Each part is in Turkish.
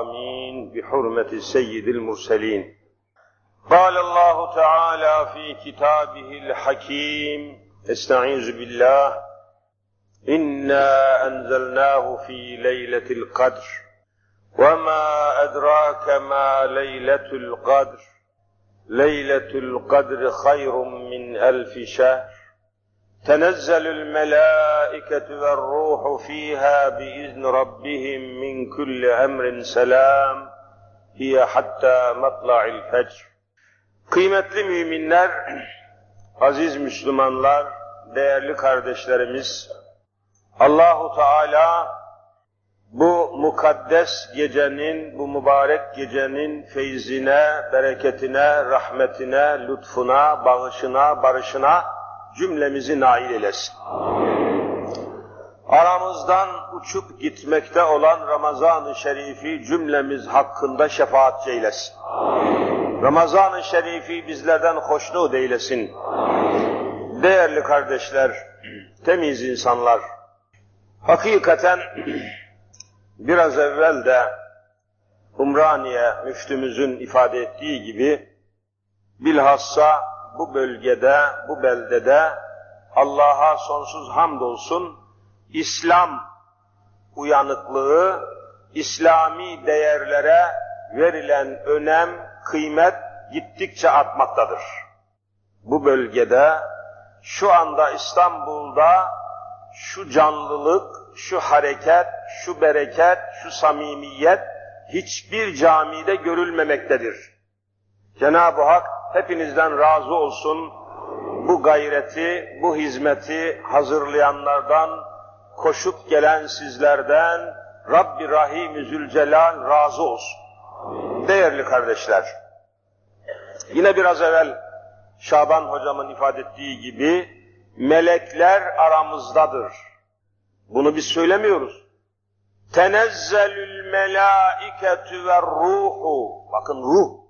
آمين بحرمة سيد المرسلين. قال الله تعالى في كتابه الحكيم استعيذ بالله إنا أنزلناه في ليلة القدر وما أدراك ما ليلة القدر؟ ليلة القدر خير من ألف شهر. تنزل الملائكة والروح فيها بإذن ربهم من كل أمر سلام هي hatta matla'il fecr. Kıymetli müminler, aziz Müslümanlar, değerli kardeşlerimiz, Allahu Teala bu mukaddes gecenin, bu mübarek gecenin feyzine, bereketine, rahmetine, lütfuna, bağışına, barışına cümlemizi nail eylesin. Aramızdan uçup gitmekte olan Ramazan-ı Şerif'i cümlemiz hakkında şefaat eylesin. Ramazan-ı Şerif'i bizlerden hoşnut eylesin. Değerli kardeşler, temiz insanlar, hakikaten biraz evvel de Umraniye müftümüzün ifade ettiği gibi bilhassa bu bölgede, bu beldede Allah'a sonsuz hamdolsun İslam uyanıklığı, İslami değerlere verilen önem, kıymet gittikçe artmaktadır. Bu bölgede, şu anda İstanbul'da şu canlılık, şu hareket, şu bereket, şu samimiyet hiçbir camide görülmemektedir. Cenab-ı Hak hepinizden razı olsun. Bu gayreti, bu hizmeti hazırlayanlardan, koşup gelen sizlerden Rabbi Rahim Zülcelal razı olsun. Değerli kardeşler, yine biraz evvel Şaban hocamın ifade ettiği gibi melekler aramızdadır. Bunu biz söylemiyoruz. Tenezzelül melâiketü ve ruhu. Bakın ruh.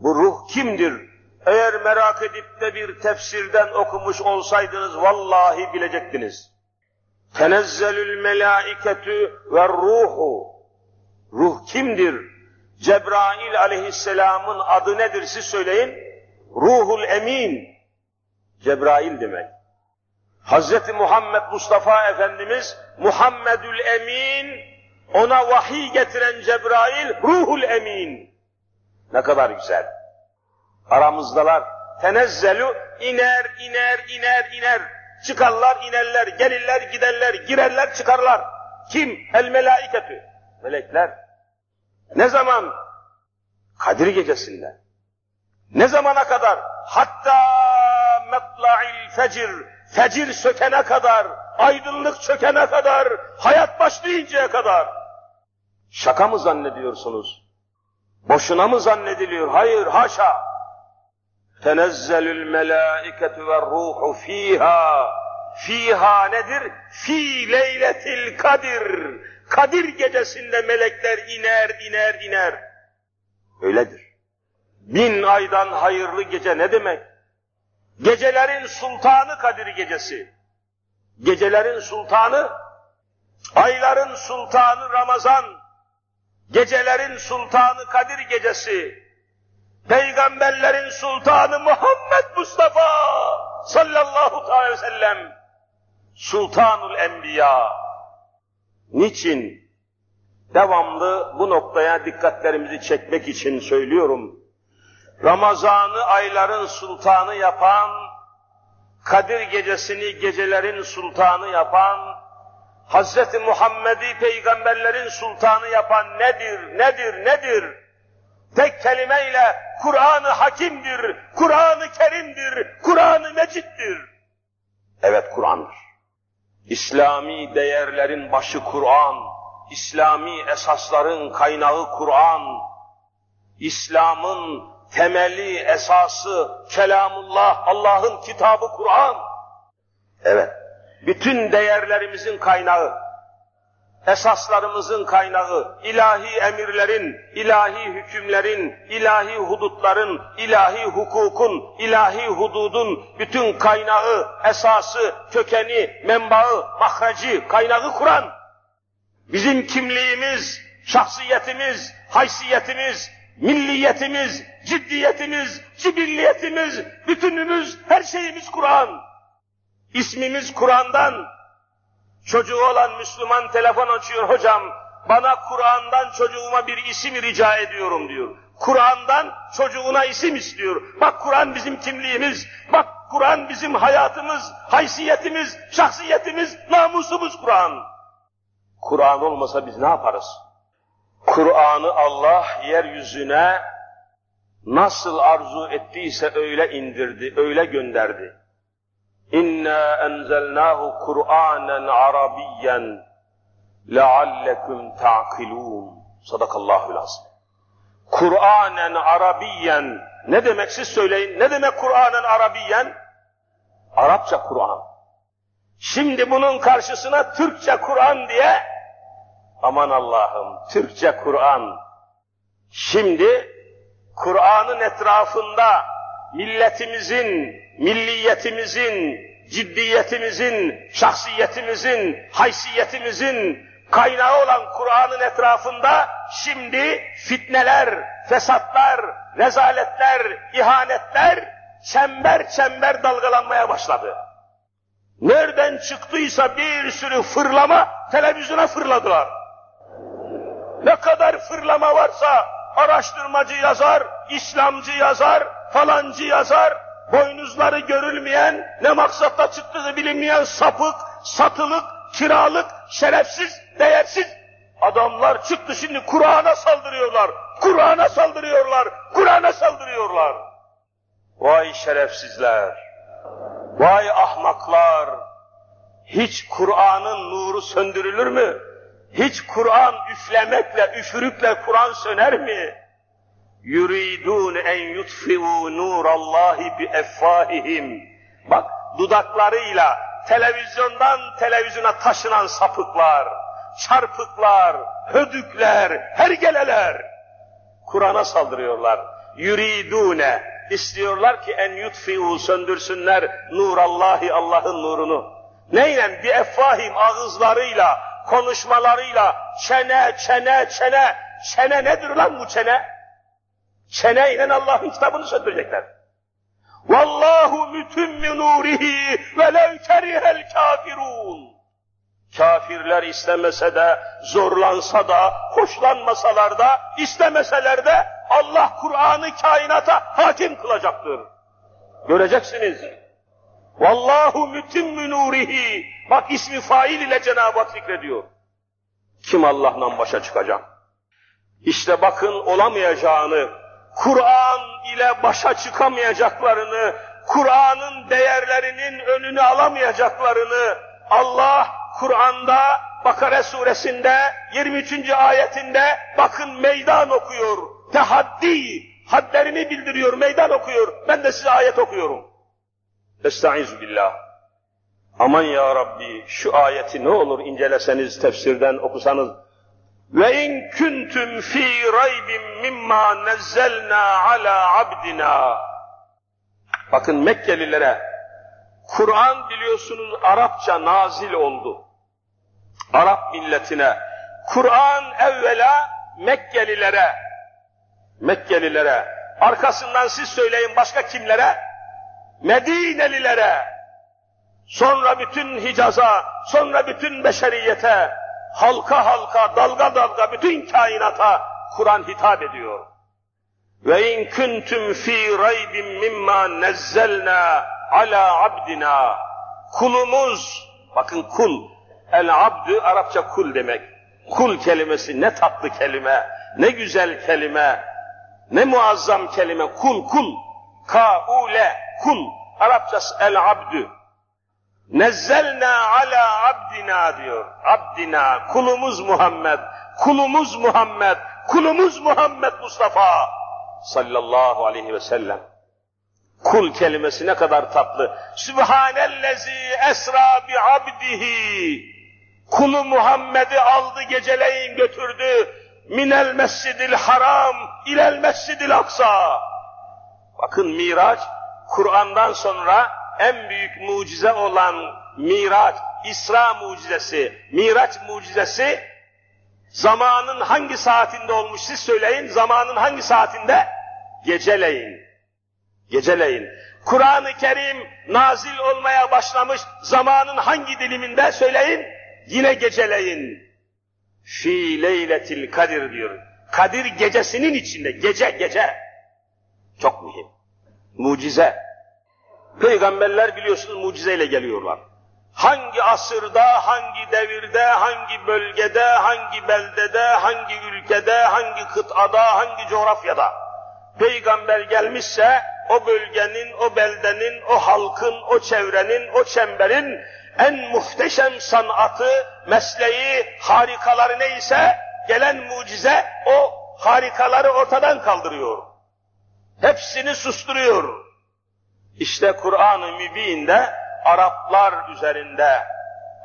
Bu ruh kimdir? Eğer merak edip de bir tefsirden okumuş olsaydınız vallahi bilecektiniz. Tenezzelül melâiketü ve ruhu. Ruh kimdir? Cebrail aleyhisselamın adı nedir siz söyleyin? Ruhul emin. Cebrail demek. Hazreti Muhammed Mustafa Efendimiz Muhammedül Emin ona vahiy getiren Cebrail Ruhul Emin. Ne kadar güzel. Aramızdalar. Tenezzelu iner, iner, iner, iner. Çıkarlar, inerler, gelirler, giderler, girerler, çıkarlar. Kim? El melaiketü. Melekler. Ne zaman? Kadir gecesinde. Ne zamana kadar? Hatta metla'il fecir. Fecir sökene kadar, aydınlık çökene kadar, hayat başlayıncaya kadar. Şaka mı zannediyorsunuz? Boşuna mı zannediliyor? Hayır, haşa. Tenezzelül melâiketu ve ruhu fiha. Fiha nedir? Fi leyletil kadir. Kadir gecesinde melekler iner, iner, iner. Öyledir. Bin aydan hayırlı gece ne demek? Gecelerin sultanı Kadir gecesi. Gecelerin sultanı, ayların sultanı Ramazan. Gecelerin sultanı Kadir gecesi. Peygamberlerin sultanı Muhammed Mustafa sallallahu aleyhi ve sellem. Sultanul Enbiya. Niçin? Devamlı bu noktaya dikkatlerimizi çekmek için söylüyorum. Ramazan'ı ayların sultanı yapan, Kadir gecesini gecelerin sultanı yapan, Hz. Muhammed'i peygamberlerin sultanı yapan nedir, nedir, nedir? Tek kelimeyle Kur'an-ı Hakimdir, Kur'an-ı Kerim'dir, Kur'an-ı Mecid'dir. Evet Kur'an'dır. İslami değerlerin başı Kur'an, İslami esasların kaynağı Kur'an, İslam'ın temeli, esası, kelamullah, Allah'ın kitabı Kur'an. Evet, bütün değerlerimizin kaynağı, esaslarımızın kaynağı, ilahi emirlerin, ilahi hükümlerin, ilahi hudutların, ilahi hukukun, ilahi hududun bütün kaynağı, esası, kökeni, menbaı, mahreci, kaynağı Kur'an. Bizim kimliğimiz, şahsiyetimiz, haysiyetimiz, milliyetimiz, ciddiyetimiz, cibilliyetimiz, bütünümüz, her şeyimiz Kur'an. İsmimiz Kur'an'dan. Çocuğu olan Müslüman telefon açıyor hocam, bana Kur'an'dan çocuğuma bir isim rica ediyorum diyor. Kur'an'dan çocuğuna isim istiyor. Bak Kur'an bizim kimliğimiz, bak Kur'an bizim hayatımız, haysiyetimiz, şahsiyetimiz, namusumuz Kur'an. Kur'an olmasa biz ne yaparız? Kur'an'ı Allah yeryüzüne nasıl arzu ettiyse öyle indirdi, öyle gönderdi. İnna enzelnahu Kur'anen Arabiyyen leallekum ta'kilun. Sadakallahu lazım. Kur'anen Arabiyen ne demek siz söyleyin? Ne demek Kur'anen Arabiyen? Arapça Kur'an. Şimdi bunun karşısına Türkçe Kur'an diye aman Allah'ım Türkçe Kur'an. Şimdi Kur'an'ın etrafında milletimizin, milliyetimizin, ciddiyetimizin, şahsiyetimizin, haysiyetimizin kaynağı olan Kur'an'ın etrafında şimdi fitneler, fesatlar, rezaletler, ihanetler çember çember dalgalanmaya başladı. Nereden çıktıysa bir sürü fırlama televizyona fırladılar. Ne kadar fırlama varsa araştırmacı yazar, İslamcı yazar, falancı yazar, boynuzları görülmeyen, ne maksatla çıktığı bilinmeyen sapık, satılık, kiralık, şerefsiz, değersiz adamlar çıktı şimdi Kur'an'a saldırıyorlar. Kur'an'a saldırıyorlar. Kur'an'a saldırıyorlar. Vay şerefsizler. Vay ahmaklar. Hiç Kur'an'ın nuru söndürülür mü? Hiç Kur'an üflemekle, üfürükle Kur'an söner mi? Yuridun en yutfi'u nurallahi bi effahihim. Bak dudaklarıyla televizyondan televizyona taşınan sapıklar, çarpıklar, hödükler, hergeleler Kur'an'a saldırıyorlar. Yuridune istiyorlar ki en yutfi'u söndürsünler nurallahi Allah'ın nurunu. Neyle? Bir effahim ağızlarıyla, konuşmalarıyla çene, çene, çene. Çene nedir lan bu çene? Çeneyle Allah'ın kitabını söndürecekler. Vallahu mütümmü nurihi ve lev kerihel kafirun. Kafirler istemese de, zorlansa da, hoşlanmasalar da, istemeseler de Allah Kur'an'ı kainata hakim kılacaktır. Göreceksiniz. Vallahu mütimmü nurihi. Bak ismi fail ile Cenab-ı Hak zikrediyor. Kim Allah'la başa çıkacak? İşte bakın olamayacağını, Kur'an ile başa çıkamayacaklarını, Kur'an'ın değerlerinin önünü alamayacaklarını Allah Kur'an'da Bakara suresinde 23. ayetinde bakın meydan okuyor. Tehaddi, hadlerini bildiriyor, meydan okuyor. Ben de size ayet okuyorum. Estaizu billah. Aman ya Rabbi şu ayeti ne olur inceleseniz, tefsirden okusanız. Ve in kuntum fi raybin mimma nezzelna ala abdina. Bakın Mekkelilere Kur'an biliyorsunuz Arapça nazil oldu. Arap milletine. Kur'an evvela Mekkelilere, Mekkelilere, arkasından siz söyleyin başka kimlere? Medinelilere, sonra bütün Hicaz'a, sonra bütün beşeriyete, halka halka, dalga dalga bütün kainata Kur'an hitap ediyor. Ve in kuntum fi raybin mimma nezzelna ala abdina. Kulumuz, bakın kul, el abdü Arapça kul demek. Kul kelimesi ne tatlı kelime, ne güzel kelime, ne muazzam kelime. Kul, kul, kaule, kul. Arapçası el abdü. Nezzelna ala abdina diyor. Abdina, kulumuz Muhammed, kulumuz Muhammed, kulumuz Muhammed Mustafa sallallahu aleyhi ve sellem. Kul kelimesi ne kadar tatlı. Sübhanellezi esra bi abdihi. Kulu Muhammed'i aldı geceleyin götürdü. Minel mescidil haram ilel mescidil aksa. Bakın Miraç, Kur'an'dan sonra en büyük mucize olan Miraç, İsra mucizesi, Miraç mucizesi Zamanın hangi saatinde olmuş siz söyleyin. Zamanın hangi saatinde? Geceleyin. Geceleyin. Kur'an-ı Kerim nazil olmaya başlamış zamanın hangi diliminde söyleyin? Yine geceleyin. Fi leyletil kadir diyor. Kadir gecesinin içinde. Gece gece. Çok mühim. Mucize. Peygamberler biliyorsunuz mucizeyle geliyorlar. Hangi asırda, hangi devirde, hangi bölgede, hangi beldede, hangi ülkede, hangi kıtada, hangi coğrafyada peygamber gelmişse o bölgenin, o beldenin, o halkın, o çevrenin, o çemberin en muhteşem sanatı, mesleği, harikaları neyse gelen mucize o harikaları ortadan kaldırıyor. Hepsini susturuyor. İşte Kur'an-ı Mübin'de Araplar üzerinde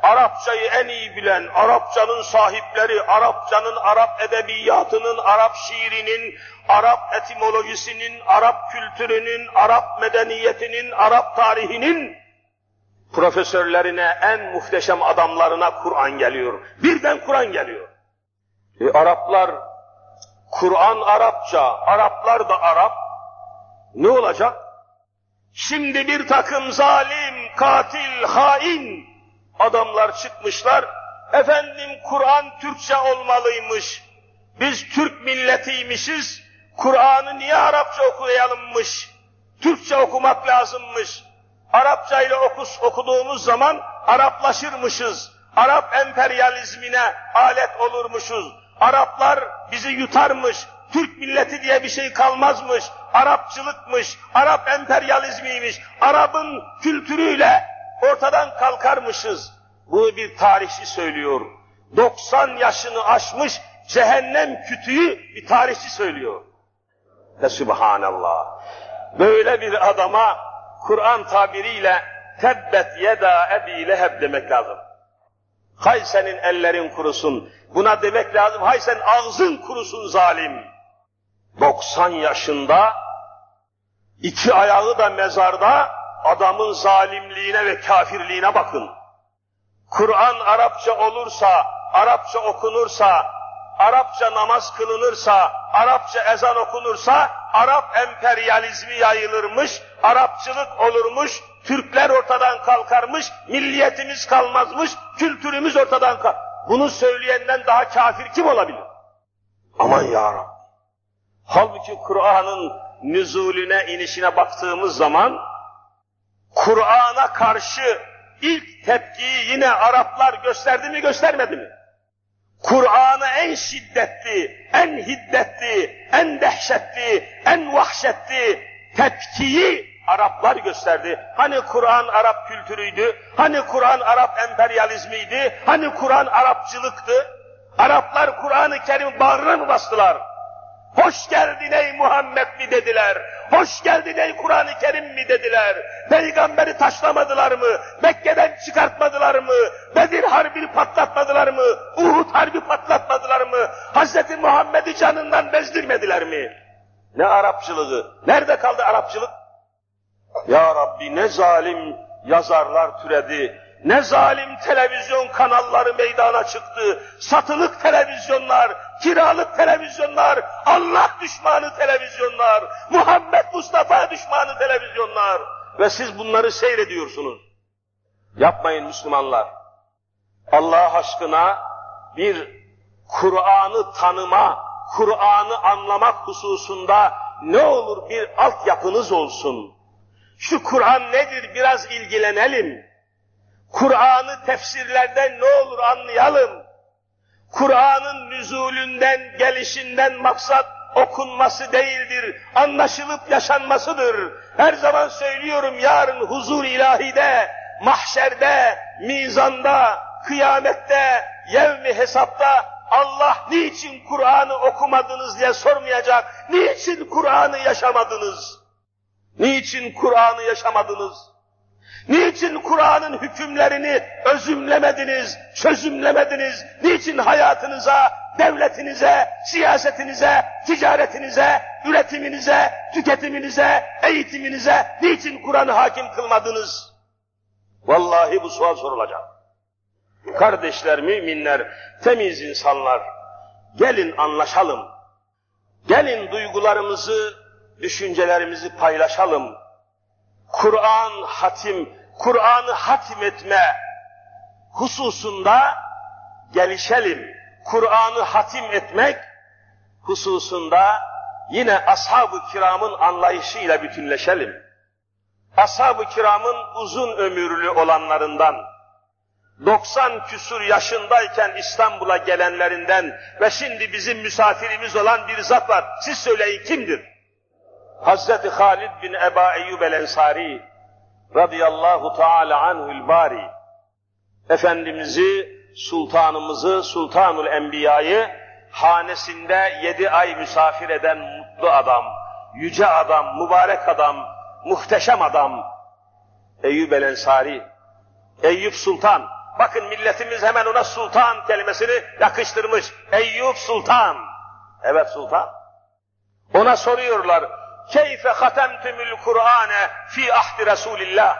Arapçayı en iyi bilen, Arapçanın sahipleri, Arapçanın, Arap edebiyatının, Arap şiirinin, Arap etimolojisinin, Arap kültürünün, Arap medeniyetinin, Arap tarihinin profesörlerine, en muhteşem adamlarına Kur'an geliyor. Birden Kur'an geliyor. E, Araplar, Kur'an Arapça, Araplar da Arap. Ne olacak? Şimdi bir takım zalim, katil, hain adamlar çıkmışlar. Efendim Kur'an Türkçe olmalıymış. Biz Türk milletiymişiz. Kur'an'ı niye Arapça okuyalımmış? Türkçe okumak lazımmış. Arapça ile okus, okuduğumuz zaman Araplaşırmışız. Arap emperyalizmine alet olurmuşuz. Araplar bizi yutarmış. Türk milleti diye bir şey kalmazmış. Arapçılıkmış, Arap emperyalizmiymiş. Arap'ın kültürüyle ortadan kalkarmışız. Bunu bir tarihçi söylüyor. 90 yaşını aşmış cehennem kütüğü bir tarihçi söylüyor. Ve Subhanallah. Böyle bir adama Kur'an tabiriyle tebbet yeda ebi leheb demek lazım. Hay senin ellerin kurusun. Buna demek lazım. Hay sen ağzın kurusun zalim. 90 yaşında iki ayağı da mezarda adamın zalimliğine ve kafirliğine bakın. Kur'an Arapça olursa, Arapça okunursa, Arapça namaz kılınırsa, Arapça ezan okunursa, Arap emperyalizmi yayılırmış, Arapçılık olurmuş, Türkler ortadan kalkarmış, milliyetimiz kalmazmış, kültürümüz ortadan kalk. Bunu söyleyenden daha kafir kim olabilir? Aman ya Rabbi. Halbuki Kur'an'ın nüzulüne, inişine baktığımız zaman, Kur'an'a karşı ilk tepkiyi yine Araplar gösterdi mi göstermedi mi? Kur'an'a en şiddetli, en hiddetli, en dehşetli, en vahşetli tepkiyi Araplar gösterdi. Hani Kur'an Arap kültürüydü, hani Kur'an Arap emperyalizmiydi, hani Kur'an Arapçılıktı. Araplar Kur'an-ı Kerim bağrına mı bastılar? Hoş geldin ey Muhammed mi dediler. Hoş geldin ey Kur'an-ı Kerim mi dediler. Peygamberi taşlamadılar mı? Mekke'den çıkartmadılar mı? Bedir Harbi'ni patlatmadılar mı? Uhud Harbi patlatmadılar mı? Hazreti Muhammed'i canından bezdirmediler mi? Ne Arapçılığı? Nerede kaldı Arapçılık? Ya Rabbi ne zalim yazarlar türedi, ne zalim televizyon kanalları meydana çıktı. Satılık televizyonlar, kiralık televizyonlar, Allah düşmanı televizyonlar, Muhammed Mustafa düşmanı televizyonlar. Ve siz bunları seyrediyorsunuz. Yapmayın Müslümanlar. Allah aşkına bir Kur'an'ı tanıma, Kur'an'ı anlamak hususunda ne olur bir altyapınız olsun. Şu Kur'an nedir biraz ilgilenelim. Kur'an'ı tefsirlerden ne olur anlayalım. Kur'an'ın nüzulünden, gelişinden maksat okunması değildir, anlaşılıp yaşanmasıdır. Her zaman söylüyorum yarın huzur ilahide, mahşerde, mizanda, kıyamette, yevmi hesapta Allah niçin Kur'an'ı okumadınız diye sormayacak. Niçin Kur'an'ı yaşamadınız? Niçin Kur'an'ı yaşamadınız? Niçin Kur'an'ın hükümlerini özümlemediniz, çözümlemediniz? Niçin hayatınıza, devletinize, siyasetinize, ticaretinize, üretiminize, tüketiminize, eğitiminize niçin Kur'an'ı hakim kılmadınız? Vallahi bu sual sorulacak. Kardeşler, müminler, temiz insanlar, Gelin anlaşalım. Gelin duygularımızı, düşüncelerimizi paylaşalım. Kur'an hatim, Kur'an'ı hatim etme hususunda gelişelim. Kur'an'ı hatim etmek hususunda yine ashab-ı kiramın anlayışıyla bütünleşelim. Ashab-ı kiramın uzun ömürlü olanlarından, 90 küsur yaşındayken İstanbul'a gelenlerinden ve şimdi bizim misafirimiz olan bir zat var. Siz söyleyin kimdir? Hazreti Halid bin Eba Eyyub el-Ensari radıyallahu teala anhül bari Efendimiz'i, sultanımızı, sultanul enbiyayı hanesinde yedi ay misafir eden mutlu adam, yüce adam, mübarek adam, muhteşem adam Eyyub el-Ensari, Eyüp Sultan. Bakın milletimiz hemen ona sultan kelimesini yakıştırmış. Eyüp Sultan. Evet sultan. Ona soruyorlar, keyfe hatemtümül Kur'ane fi ahdi Resulillah.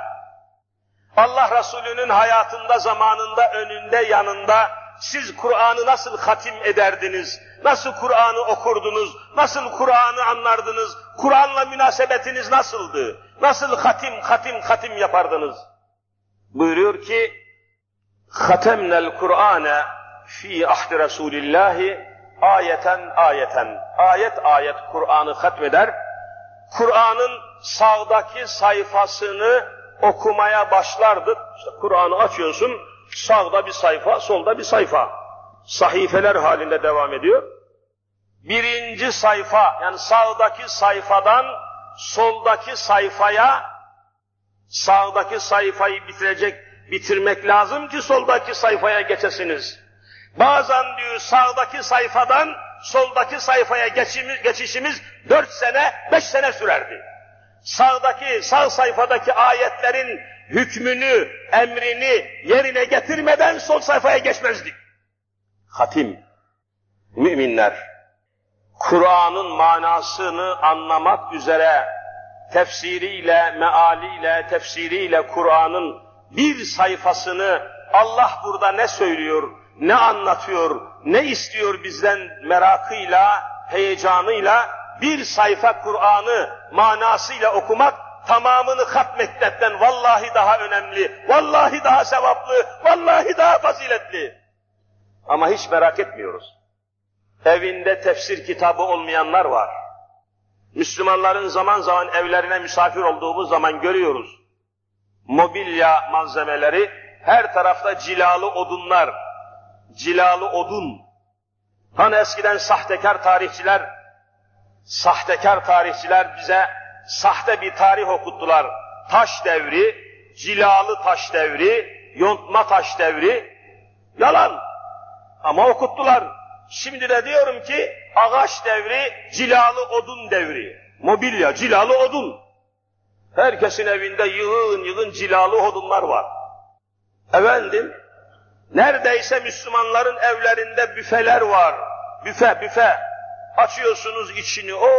Allah Resulü'nün hayatında, zamanında, önünde, yanında siz Kur'an'ı nasıl hatim ederdiniz? Nasıl Kur'an'ı okurdunuz? Nasıl Kur'an'ı anlardınız? Kur'an'la münasebetiniz nasıldı? Nasıl hatim, hatim, hatim yapardınız? Buyuruyor ki, Hatemnel Kur'ane fi ahdi Resulillahi ayeten ayeten. Ayet ayet Kur'an'ı hatmeder. Kur'an'ın sağdaki sayfasını okumaya başlardık. Kur'an'ı açıyorsun, sağda bir sayfa, solda bir sayfa. Sahifeler halinde devam ediyor. Birinci sayfa, yani sağdaki sayfadan soldaki sayfaya, sağdaki sayfayı bitirecek, bitirmek lazım ki soldaki sayfaya geçesiniz. Bazen diyor sağdaki sayfadan soldaki sayfaya geçişimiz, geçişimiz dört sene, beş sene sürerdi sağdaki, sağ sayfadaki ayetlerin hükmünü, emrini yerine getirmeden sol sayfaya geçmezdik. Hatim, müminler, Kur'an'ın manasını anlamak üzere tefsiriyle, mealiyle, tefsiriyle Kur'an'ın bir sayfasını Allah burada ne söylüyor, ne anlatıyor, ne istiyor bizden merakıyla, heyecanıyla bir sayfa Kur'an'ı manasıyla okumak tamamını hatmetmekten vallahi daha önemli, vallahi daha sevaplı, vallahi daha faziletli. Ama hiç merak etmiyoruz. Evinde tefsir kitabı olmayanlar var. Müslümanların zaman zaman evlerine misafir olduğumuz zaman görüyoruz. Mobilya malzemeleri, her tarafta cilalı odunlar, cilalı odun. Hani eskiden sahtekar tarihçiler sahtekar tarihçiler bize sahte bir tarih okuttular. Taş devri, cilalı taş devri, yontma taş devri, yalan. Ama okuttular. Şimdi de diyorum ki ağaç devri, cilalı odun devri. Mobilya, cilalı odun. Herkesin evinde yığın yığın cilalı odunlar var. Efendim, neredeyse Müslümanların evlerinde büfeler var. Büfe, büfe. Açıyorsunuz içini o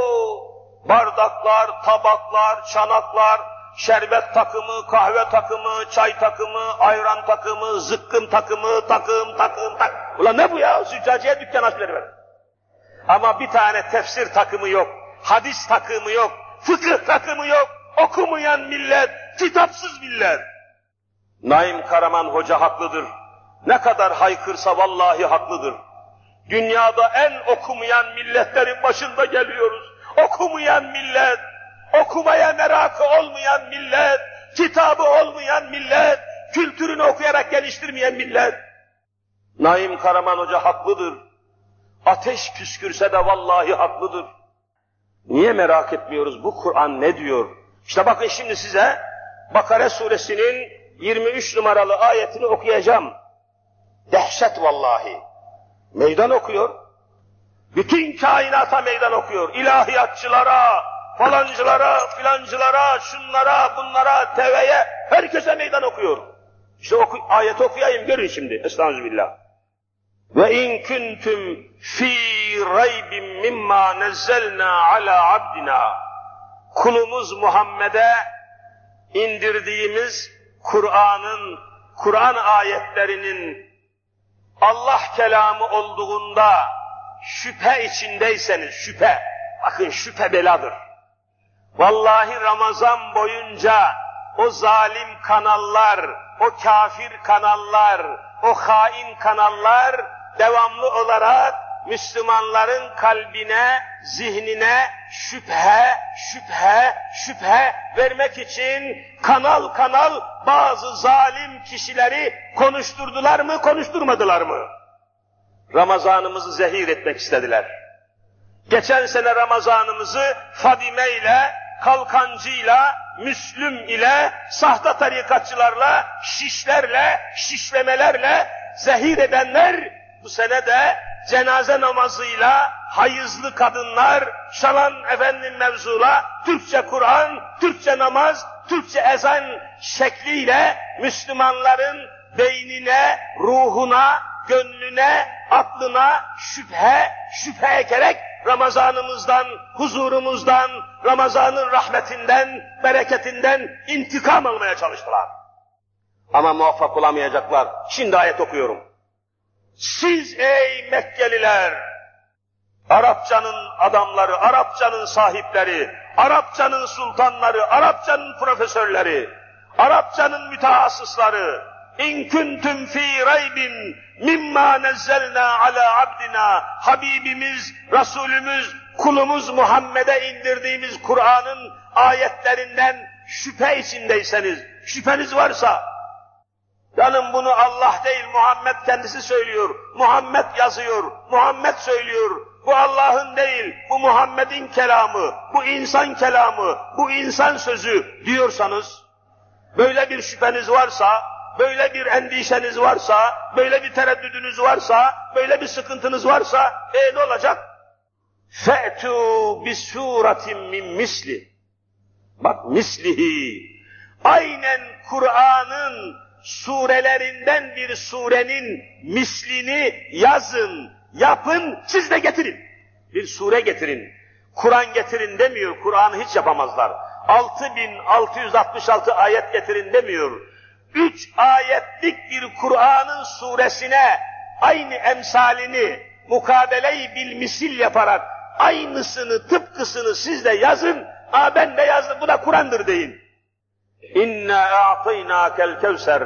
bardaklar, tabaklar, çanaklar, şerbet takımı, kahve takımı, çay takımı, ayran takımı, zıkkım takımı, takım, takım, tak. Ulan ne bu ya? Züccaciye dükkan açıları Ama bir tane tefsir takımı yok, hadis takımı yok, fıkıh takımı yok, okumayan millet, kitapsız millet. Naim Karaman Hoca haklıdır. Ne kadar haykırsa vallahi haklıdır. Dünyada en okumayan milletlerin başında geliyoruz. Okumayan millet, okumaya merakı olmayan millet, kitabı olmayan millet, kültürünü okuyarak geliştirmeyen millet. Naim Karaman Hoca haklıdır. Ateş püskürse de vallahi haklıdır. Niye merak etmiyoruz bu Kur'an ne diyor? İşte bakın şimdi size Bakara suresinin 23 numaralı ayetini okuyacağım. Dehşet vallahi. Meydan okuyor. Bütün kainata meydan okuyor. İlahiyatçılara, falancılara, filancılara, şunlara, bunlara, teveye, herkese meydan okuyor. İşte oku, ayet okuyayım görün şimdi. Estağfirullah. Ve in kuntum fi raybin mimma nezzelna ala abdina. Kulumuz Muhammed'e indirdiğimiz Kur'an'ın, Kur'an ayetlerinin Allah kelamı olduğunda şüphe içindeyseniz, şüphe, bakın şüphe beladır. Vallahi Ramazan boyunca o zalim kanallar, o kafir kanallar, o hain kanallar devamlı olarak Müslümanların kalbine, zihnine şüphe, şüphe, şüphe vermek için kanal kanal bazı zalim kişileri konuşturdular mı, konuşturmadılar mı? Ramazanımızı zehir etmek istediler. Geçen sene Ramazanımızı Fadime ile, Kalkancı'yla, Müslüm ile, sahte tarikatçılarla, şişlerle, şişlemelerle zehir edenler bu sene de cenaze namazıyla hayızlı kadınlar, şalan efendim mevzula, Türkçe Kur'an, Türkçe namaz, Türkçe ezan şekliyle Müslümanların beynine, ruhuna, gönlüne, aklına şüphe, şüphe ekerek Ramazanımızdan, huzurumuzdan, Ramazanın rahmetinden, bereketinden intikam almaya çalıştılar. Ama muvaffak olamayacaklar. Şimdi ayet okuyorum. Siz ey Mekkeliler, Arapçanın adamları, Arapçanın sahipleri, Arapçanın sultanları, Arapçanın profesörleri, Arapçanın mütehassısları, in kuntum fi raybin mimma nezzelna ala abdina, Habibimiz, Resulümüz, kulumuz Muhammed'e indirdiğimiz Kur'an'ın ayetlerinden şüphe içindeyseniz, şüpheniz varsa, Canım bunu Allah değil Muhammed kendisi söylüyor. Muhammed yazıyor. Muhammed söylüyor. Bu Allah'ın değil, bu Muhammed'in kelamı, bu insan kelamı, bu insan sözü diyorsanız, böyle bir şüpheniz varsa, böyle bir endişeniz varsa, böyle bir tereddüdünüz varsa, böyle bir sıkıntınız varsa, e ne olacak? Bis suratin min misli. Bak mislihi. Aynen Kur'an'ın surelerinden bir surenin mislini yazın, yapın, siz de getirin. Bir sure getirin. Kur'an getirin demiyor, Kur'an'ı hiç yapamazlar. 6666 ayet getirin demiyor. Üç ayetlik bir Kur'an'ın suresine aynı emsalini mukabele-i bil misil yaparak aynısını, tıpkısını siz de yazın. Aa ben de yazdım, bu da Kur'an'dır deyin. İnna a'taynakel kevser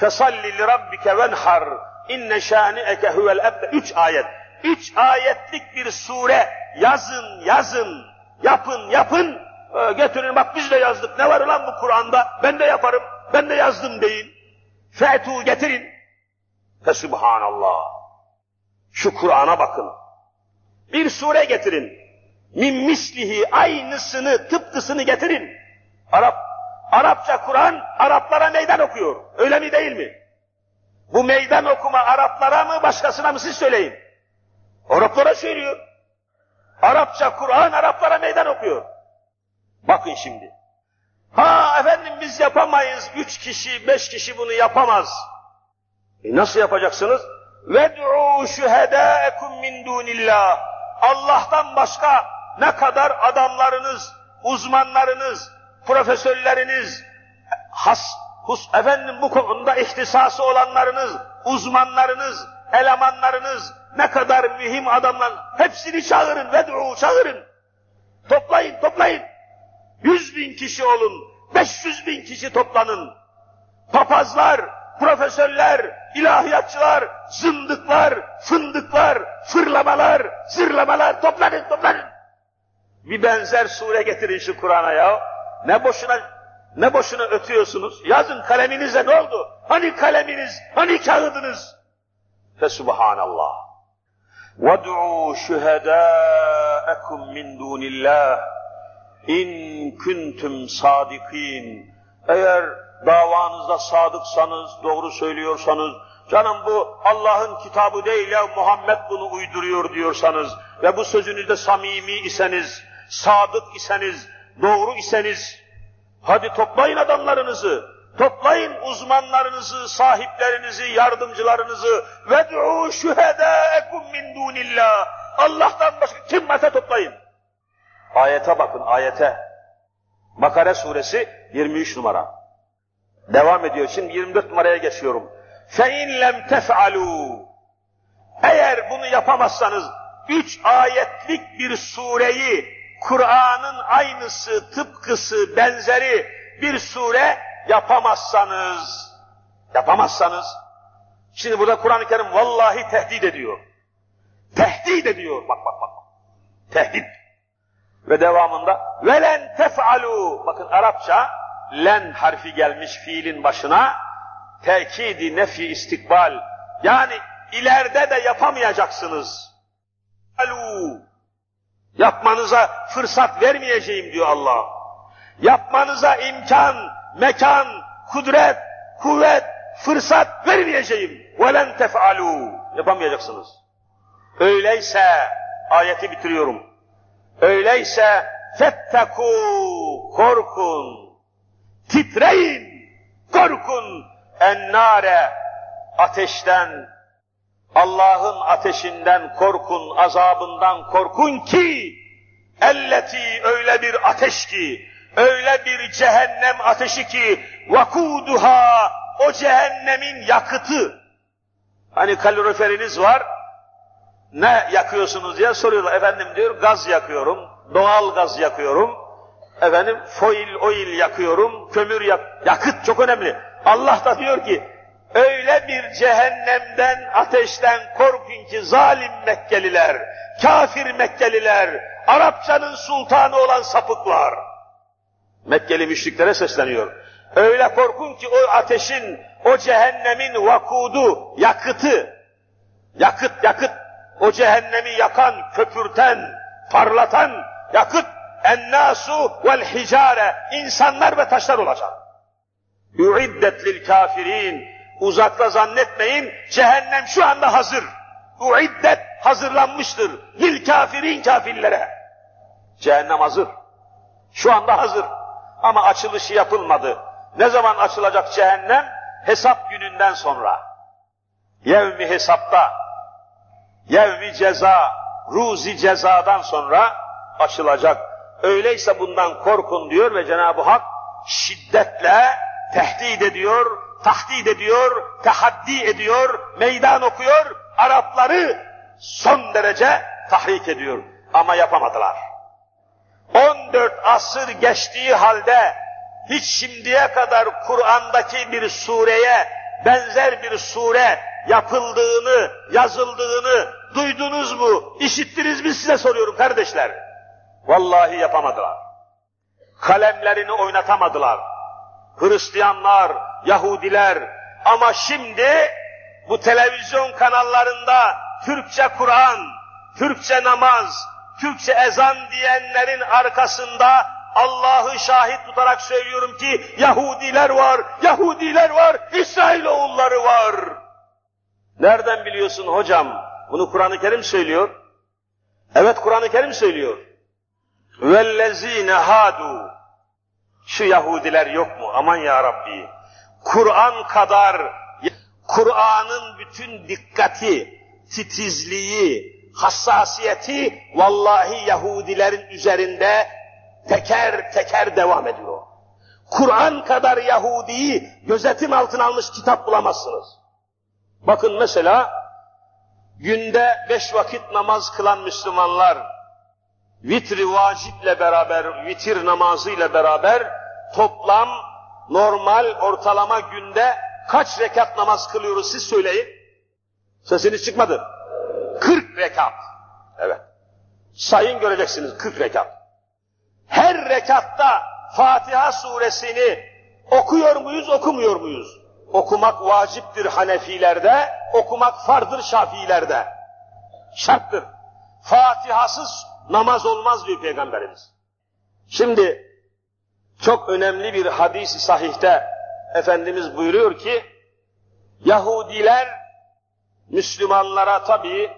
fesalli li rabbike venhar inne şani'eke huvel. Üç ayet. Üç ayetlik bir sure yazın, yazın, yapın, yapın. Ee, getirin bak biz de yazdık. Ne var lan bu Kur'an'da? Ben de yaparım. Ben de yazdım deyin. Fetu getirin. Fesubhanallah. Şu Kur'an'a bakın. Bir sure getirin. Min mislihi aynısını, tıpkısını getirin. Arap Arapça Kur'an Araplara meydan okuyor. Öyle mi değil mi? Bu meydan okuma Araplara mı başkasına mı siz söyleyin. Araplara söylüyor. Arapça Kur'an Araplara meydan okuyor. Bakın şimdi. Ha efendim biz yapamayız. Üç kişi, beş kişi bunu yapamaz. E nasıl yapacaksınız? Ved'u şühedâekum min dunillah. Allah'tan başka ne kadar adamlarınız, uzmanlarınız, profesörleriniz, has, hus, efendim bu konuda ihtisası olanlarınız, uzmanlarınız, elemanlarınız, ne kadar mühim adamlar, hepsini çağırın, ved'u çağırın. Toplayın, toplayın. Yüz bin kişi olun, beş yüz bin kişi toplanın. Papazlar, profesörler, ilahiyatçılar, zındıklar, fındıklar, fırlamalar, zırlamalar toplanın, toplanın. Bir benzer sure getirin şu Kur'an'a ya. Ne boşuna ne boşuna ötüyorsunuz? Yazın kaleminize ne oldu? Hani kaleminiz? Hani kağıdınız? Fe subhanallah. Ved'u şühedâekum min dunillah in kuntum sadikin. Eğer davanızda sadıksanız, doğru söylüyorsanız, canım bu Allah'ın kitabı değil ya Muhammed bunu uyduruyor diyorsanız ve bu sözünüzde samimi iseniz, sadık iseniz, doğru iseniz, hadi toplayın adamlarınızı, toplayın uzmanlarınızı, sahiplerinizi, yardımcılarınızı, ved'u şühedâekum min dunillah. Allah'tan başka kim varsa toplayın. Ayete bakın, ayete. Bakara suresi 23 numara. Devam ediyor. Şimdi 24 numaraya geçiyorum. فَاِنْ لَمْ تَفْعَلُوا Eğer bunu yapamazsanız, üç ayetlik bir sureyi Kur'an'ın aynısı, tıpkısı, benzeri bir sure yapamazsanız, yapamazsanız, şimdi burada Kur'an-ı Kerim vallahi tehdit ediyor. Tehdit ediyor, bak bak bak. Tehdit. Ve devamında, velen tef'alu, bakın Arapça, len harfi gelmiş fiilin başına, tekidi nefi istikbal, yani ileride de yapamayacaksınız. Alu, Yapmanıza fırsat vermeyeceğim diyor Allah. Yapmanıza imkan, mekan, kudret, kuvvet, fırsat vermeyeceğim. وَلَنْ تَفْعَلُوا Yapamayacaksınız. Öyleyse, ayeti bitiriyorum. Öyleyse fetteku korkun, titreyin, korkun ennare ateşten Allah'ın ateşinden korkun, azabından korkun ki, elleti öyle bir ateş ki, öyle bir cehennem ateşi ki, vakuduha, o cehennemin yakıtı. Hani kaloriferiniz var, ne yakıyorsunuz diye soruyorlar. Efendim diyor, gaz yakıyorum, doğal gaz yakıyorum, efendim foil oil yakıyorum, kömür yak, yakıt çok önemli. Allah da diyor ki, Öyle bir cehennemden, ateşten korkun ki zalim Mekkeliler, kafir Mekkeliler, Arapçanın sultanı olan sapıklar. Mekkeli müşriklere sesleniyor. Öyle korkun ki o ateşin, o cehennemin vakudu, yakıtı, yakıt yakıt, o cehennemi yakan, köpürten, parlatan yakıt, ennasu vel hicare, insanlar ve taşlar olacak. Yuiddet lil kafirin, Uzakta zannetmeyin, cehennem şu anda hazır. Uiddet hazırlanmıştır. Lil kafirin kafirlere. Cehennem hazır. Şu anda hazır. Ama açılışı yapılmadı. Ne zaman açılacak cehennem? Hesap gününden sonra. Yevmi hesapta, yevmi ceza, ruzi cezadan sonra açılacak. Öyleyse bundan korkun diyor ve Cenab-ı Hak şiddetle tehdit ediyor, tahdit ediyor, tahaddi ediyor, meydan okuyor, Arapları son derece tahrik ediyor. Ama yapamadılar. 14 asır geçtiği halde hiç şimdiye kadar Kur'an'daki bir sureye benzer bir sure yapıldığını, yazıldığını duydunuz mu, işittiniz mi size soruyorum kardeşler. Vallahi yapamadılar. Kalemlerini oynatamadılar. Hristiyanlar, Yahudiler. Ama şimdi bu televizyon kanallarında Türkçe Kur'an, Türkçe namaz, Türkçe ezan diyenlerin arkasında Allah'ı şahit tutarak söylüyorum ki Yahudiler var, Yahudiler var, İsrailoğulları var. Nereden biliyorsun hocam? Bunu Kur'an-ı Kerim söylüyor. Evet Kur'an-ı Kerim söylüyor. Vellezine hadu. Şu Yahudiler yok mu? Aman ya Rabbi. Kur'an kadar Kur'an'ın bütün dikkati, titizliği, hassasiyeti vallahi Yahudilerin üzerinde teker teker devam ediyor. Kur'an kadar Yahudi'yi gözetim altına almış kitap bulamazsınız. Bakın mesela günde beş vakit namaz kılan Müslümanlar vitri vaciple beraber, vitir namazıyla beraber toplam normal ortalama günde kaç rekat namaz kılıyoruz siz söyleyin. Sesiniz çıkmadı. 40 rekat. Evet. Sayın göreceksiniz 40 rekat. Her rekatta Fatiha suresini okuyor muyuz, okumuyor muyuz? Okumak vaciptir Hanefilerde, okumak fardır Şafiilerde. Şarttır. Fatihasız namaz olmaz diyor Peygamberimiz. Şimdi çok önemli bir hadisi sahihte Efendimiz buyuruyor ki Yahudiler Müslümanlara tabi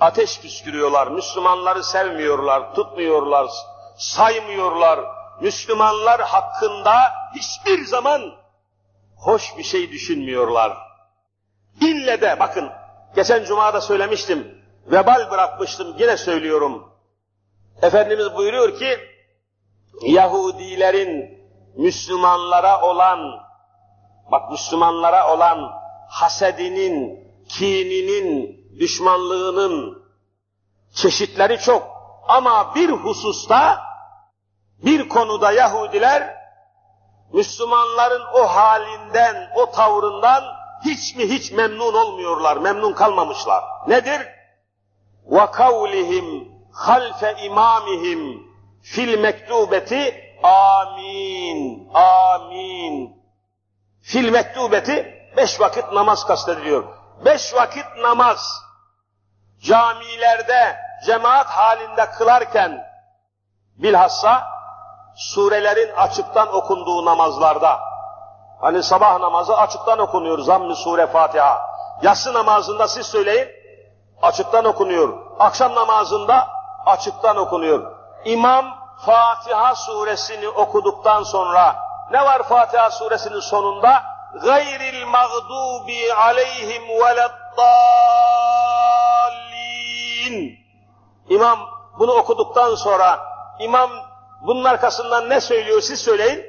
ateş püskürüyorlar. Müslümanları sevmiyorlar, tutmuyorlar, saymıyorlar. Müslümanlar hakkında hiçbir zaman hoş bir şey düşünmüyorlar. İlle de bakın geçen cumada söylemiştim. Vebal bırakmıştım yine söylüyorum. Efendimiz buyuruyor ki Yahudilerin Müslümanlara olan bak Müslümanlara olan hasedinin, kininin, düşmanlığının Çeşitleri çok. Ama bir hususta, bir konuda Yahudiler, Müslümanların o halinden, o tavrından hiç mi hiç memnun olmuyorlar, memnun kalmamışlar. Nedir? وَقَوْلِهِمْ خَلْفَ imamihim fil mektubeti amin, amin. Fil mektubeti beş vakit namaz kastediliyor. Beş vakit namaz camilerde cemaat halinde kılarken bilhassa surelerin açıktan okunduğu namazlarda hani sabah namazı açıktan okunuyor zamm-ı sure Fatiha. Yatsı namazında siz söyleyin açıktan okunuyor. Akşam namazında açıktan okunuyor. İmam Fatiha suresini okuduktan sonra ne var Fatiha suresinin sonunda? Gayril mağdubi aleyhim veleddallin. İmam bunu okuduktan sonra imam bunun arkasından ne söylüyor siz söyleyin.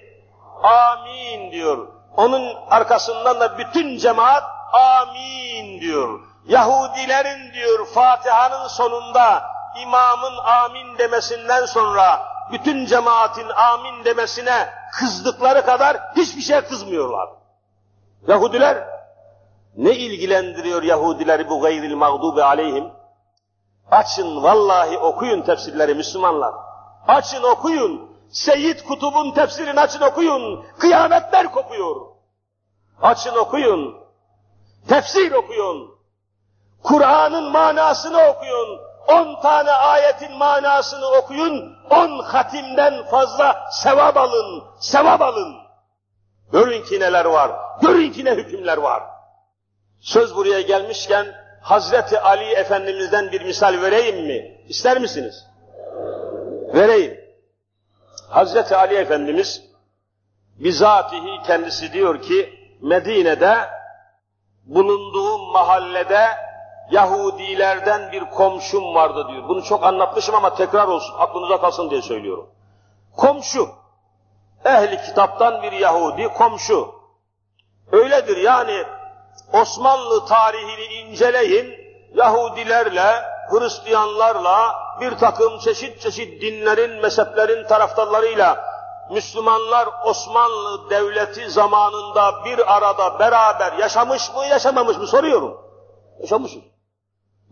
Amin diyor. Onun arkasından da bütün cemaat amin diyor. Yahudilerin diyor Fatiha'nın sonunda imamın amin demesinden sonra bütün cemaatin amin demesine kızdıkları kadar hiçbir şey kızmıyorlar. Yahudiler ne ilgilendiriyor Yahudileri bu gayril mağdubi aleyhim? Açın vallahi okuyun tefsirleri Müslümanlar. Açın okuyun. Seyyid Kutub'un tefsirini açın okuyun. Kıyametler kopuyor. Açın okuyun. Tefsir okuyun. Kur'an'ın manasını okuyun. On tane ayetin manasını okuyun. On hatimden fazla sevap alın. Sevap alın. Görün ki neler var. Görün ki ne hükümler var. Söz buraya gelmişken Hazreti Ali Efendimiz'den bir misal vereyim mi? İster misiniz? Vereyim. Hazreti Ali Efendimiz bizatihi kendisi diyor ki Medine'de bulunduğum mahallede Yahudilerden bir komşum vardı diyor. Bunu çok anlatmışım ama tekrar olsun, aklınıza kalsın diye söylüyorum. Komşu, ehli kitaptan bir Yahudi komşu. Öyledir yani Osmanlı tarihini inceleyin, Yahudilerle, Hristiyanlarla, bir takım çeşit çeşit dinlerin, mezheplerin taraftarlarıyla Müslümanlar Osmanlı Devleti zamanında bir arada beraber yaşamış mı, yaşamamış mı soruyorum. Yaşamışız.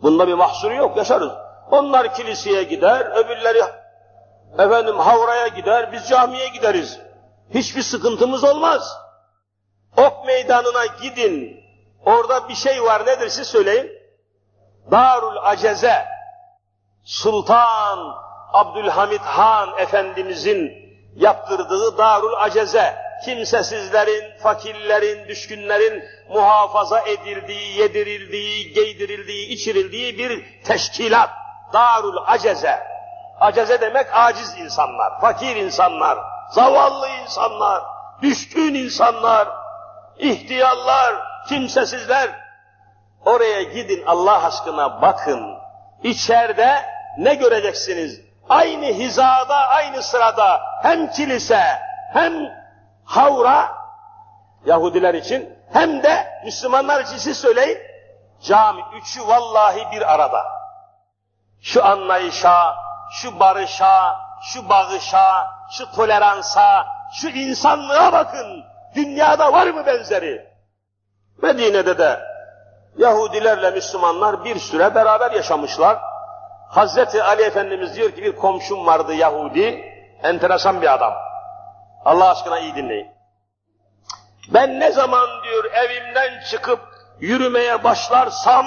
Bunda bir mahsuru yok, yaşarız. Onlar kiliseye gider, öbürleri efendim havraya gider, biz camiye gideriz. Hiçbir sıkıntımız olmaz. Ok meydanına gidin, orada bir şey var nedir siz söyleyin. Darul Aceze, Sultan Abdülhamit Han Efendimizin yaptırdığı Darul Aceze, kimsesizlerin, fakirlerin, düşkünlerin muhafaza edildiği, yedirildiği, giydirildiği, içirildiği bir teşkilat. Darul Aceze. Aceze demek aciz insanlar, fakir insanlar, zavallı insanlar, düşkün insanlar, ihtiyarlar, kimsesizler. Oraya gidin Allah aşkına bakın. İçeride ne göreceksiniz? Aynı hizada, aynı sırada hem kilise, hem havra Yahudiler için hem de Müslümanlar için siz söyleyin cami üçü vallahi bir arada. Şu anlayışa, şu barışa, şu bağışa, şu toleransa, şu insanlığa bakın. Dünyada var mı benzeri? Medine'de de Yahudilerle Müslümanlar bir süre beraber yaşamışlar. Hazreti Ali Efendimiz diyor ki bir komşum vardı Yahudi, enteresan bir adam. Allah aşkına iyi dinleyin. Ben ne zaman diyor evimden çıkıp yürümeye başlarsam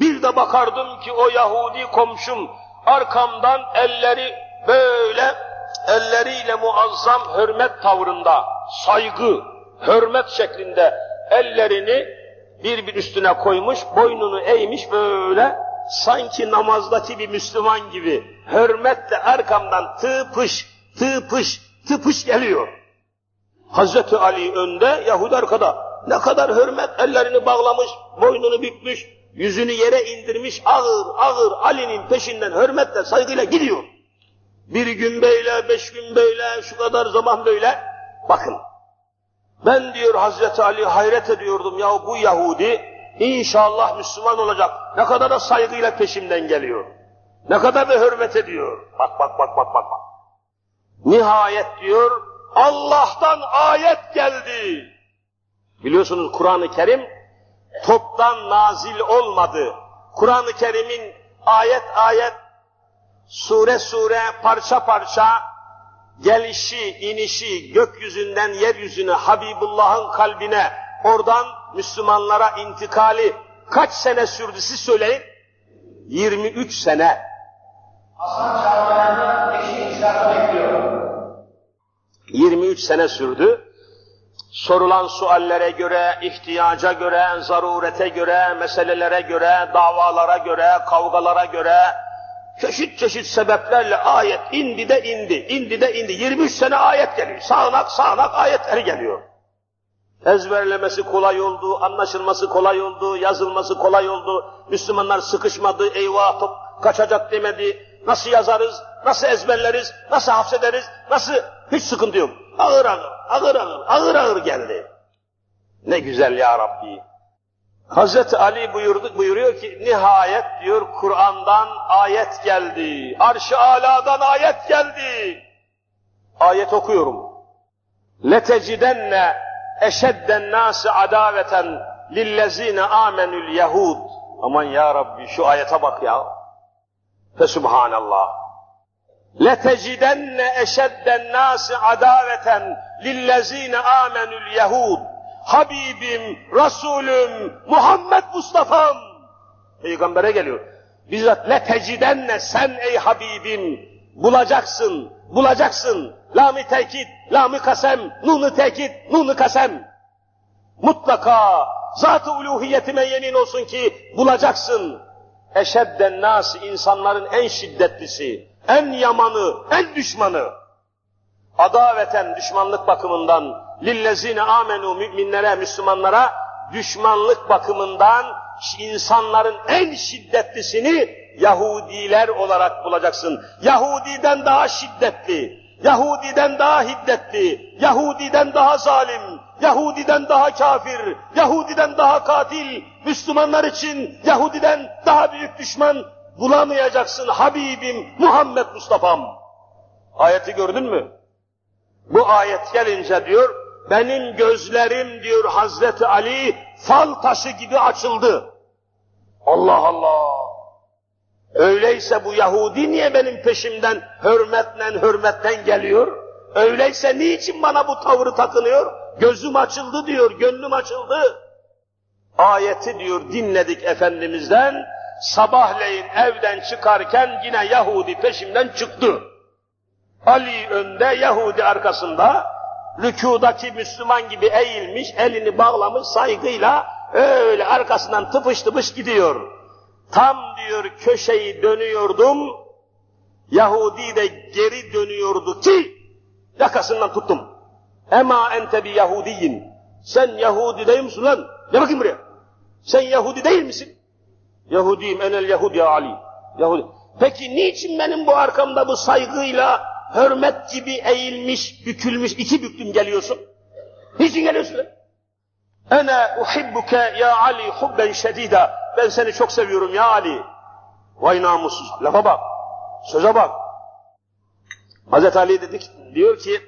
bir de bakardım ki o Yahudi komşum arkamdan elleri böyle elleriyle muazzam hürmet tavrında, saygı, hürmet şeklinde ellerini bir bir üstüne koymuş, boynunu eğmiş böyle sanki namazdaki bir Müslüman gibi hürmetle arkamdan tıpış, tıpış, tıpış geliyor. Hazreti Ali önde, Yahudi arkada. Ne kadar hürmet, ellerini bağlamış, boynunu bükmüş, yüzünü yere indirmiş, ağır ağır Ali'nin peşinden hürmetle, saygıyla gidiyor. Bir gün böyle, beş gün böyle, şu kadar zaman böyle. Bakın, ben diyor Hazreti Ali hayret ediyordum ya bu Yahudi inşallah Müslüman olacak. Ne kadar da saygıyla peşimden geliyor. Ne kadar da hürmet ediyor. Bak bak bak bak bak. bak. Nihayet diyor Allah'tan ayet geldi. Biliyorsunuz Kur'an-ı Kerim toptan nazil olmadı. Kur'an-ı Kerim'in ayet ayet, sure sure, parça parça gelişi, inişi gökyüzünden yeryüzüne, Habibullah'ın kalbine, oradan Müslümanlara intikali kaç sene sürdü siz söyleyin? 23 sene. Hasan Çağlayan'ın eşi İshak'ı bekliyor. 23 sene sürdü. Sorulan suallere göre, ihtiyaca göre, zarurete göre, meselelere göre, davalara göre, kavgalara göre, çeşit çeşit sebeplerle ayet indi de indi, indi de indi. 23 sene ayet geliyor. Sağanak sağanak ayetler geliyor. Ezberlemesi kolay oldu, anlaşılması kolay oldu, yazılması kolay oldu. Müslümanlar sıkışmadı, eyvah top kaçacak demedi. Nasıl yazarız, nasıl ezberleriz, nasıl hapsederiz, nasıl hiç sıkıntı yok. Ağır ağır, ağır ağır, ağır ağır geldi. Ne güzel ya Rabbi. Hazreti Ali buyurdu, buyuruyor ki nihayet diyor Kur'an'dan ayet geldi. Arş-ı aladan ayet geldi. Ayet okuyorum. Letecidenne eşedden nasi adaveten lillezine amenül yehud. Aman ya Rabbi şu ayete bak ya. Fesubhanallah. لَتَجِدَنَّ اَشَدَّ النَّاسِ عَدَاوَةً لِلَّذ۪ينَ آمَنُوا الْيَهُودِ Habibim, Resulüm, Muhammed Mustafa'm. Peygamber'e geliyor. Bizzat letecidenne sen ey Habibim bulacaksın, bulacaksın. Lam-ı tekit, lam-ı kasem, nun-u tekit, nun-u kasem. Mutlaka zat-ı uluhiyetime yemin olsun ki bulacaksın. Eşedden nas insanların en şiddetlisi, en yamanı, en düşmanı. Adaveten düşmanlık bakımından lillezine amenu müminlere, Müslümanlara düşmanlık bakımından insanların en şiddetlisini Yahudiler olarak bulacaksın. Yahudiden daha şiddetli, Yahudiden daha hiddetli, Yahudiden daha zalim, Yahudiden daha kafir, Yahudiden daha katil, Müslümanlar için Yahudiden daha büyük düşman bulamayacaksın Habibim Muhammed Mustafa'm. Ayeti gördün mü? Bu ayet gelince diyor, benim gözlerim diyor Hazreti Ali fal taşı gibi açıldı. Allah Allah! Öyleyse bu Yahudi niye benim peşimden hürmetle hürmetten geliyor? Öyleyse niçin bana bu tavrı takınıyor? Gözüm açıldı diyor, gönlüm açıldı. Ayeti diyor dinledik Efendimiz'den, sabahleyin evden çıkarken yine Yahudi peşimden çıktı. Ali önde, Yahudi arkasında, rükudaki Müslüman gibi eğilmiş, elini bağlamış saygıyla öyle arkasından tıpış tıpış gidiyor. Tam diyor köşeyi dönüyordum, Yahudi de geri dönüyordu ki yakasından tuttum. Ema ente bi Yahudiyin. Sen Yahudi değil misin lan? Ne bakayım buraya. Sen Yahudi değil misin? Yahudiyim enel Yahudi ya Ali. Yahudi. Peki niçin benim bu arkamda bu saygıyla hürmet gibi eğilmiş, bükülmüş, iki büklüm geliyorsun? Niçin geliyorsun? Ene uhibbuke ya Ali hubben şedida. Ben seni çok seviyorum ya Ali. Vay namussuz. Lafa bak. Söze bak. Hazreti Ali dedik, diyor ki,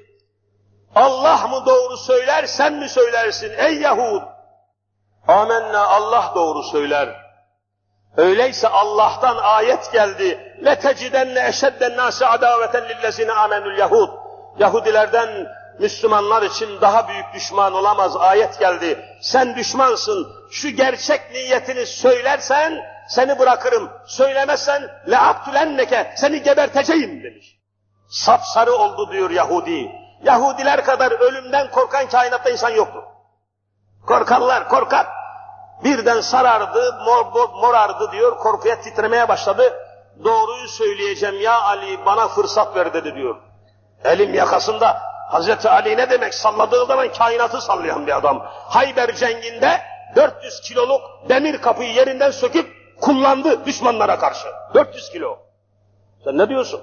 Allah mı doğru söyler, sen mi söylersin ey Yahud? Amenna Allah doğru söyler. Öyleyse Allah'tan ayet geldi. Le tecidenne eşedden nâse adaveten lillezine amenül Yahud. Yahudilerden Müslümanlar için daha büyük düşman olamaz ayet geldi. Sen düşmansın. Şu gerçek niyetini söylersen seni bırakırım. Söylemezsen le abtülenneke seni geberteceğim demiş. Sapsarı oldu diyor Yahudi. Yahudiler kadar ölümden korkan kainatta insan yoktu. Korkarlar, korkar. Birden sarardı, mor, morardı diyor, korkuya titremeye başladı. Doğruyu söyleyeceğim ya Ali bana fırsat ver dedi diyor. Elim yakasında Hazreti Ali ne demek salladığı zaman kainatı sallayan bir adam. Hayber cenginde 400 kiloluk demir kapıyı yerinden söküp kullandı düşmanlara karşı. 400 kilo. Sen ne diyorsun?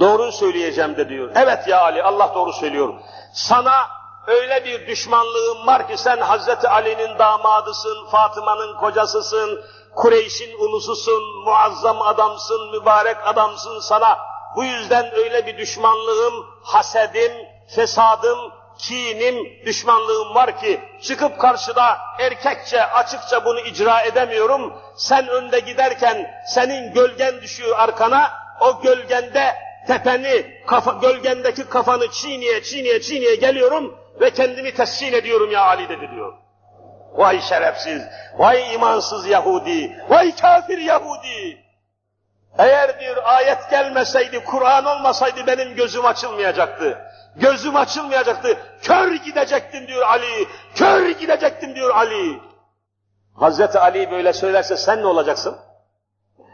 Doğruyu söyleyeceğim de diyor. Evet ya Ali Allah doğru söylüyor. Sana öyle bir düşmanlığım var ki sen Hazreti Ali'nin damadısın, Fatıma'nın kocasısın, Kureyş'in ulususun, muazzam adamsın, mübarek adamsın sana. Bu yüzden öyle bir düşmanlığım, hasedim, fesadım, kinim, düşmanlığım var ki çıkıp karşıda erkekçe, açıkça bunu icra edemiyorum. Sen önde giderken senin gölgen düşüyor arkana, o gölgende tepeni, kafa, gölgendeki kafanı çiğniye, çiğniye, çiğniye geliyorum ve kendimi tescil ediyorum ya Ali dedi diyor. Vay şerefsiz, vay imansız Yahudi, vay kafir Yahudi. Eğer bir ayet gelmeseydi, Kur'an olmasaydı benim gözüm açılmayacaktı. Gözüm açılmayacaktı. Kör gidecektim diyor Ali. Kör gidecektim diyor Ali. Hazreti Ali böyle söylerse sen ne olacaksın?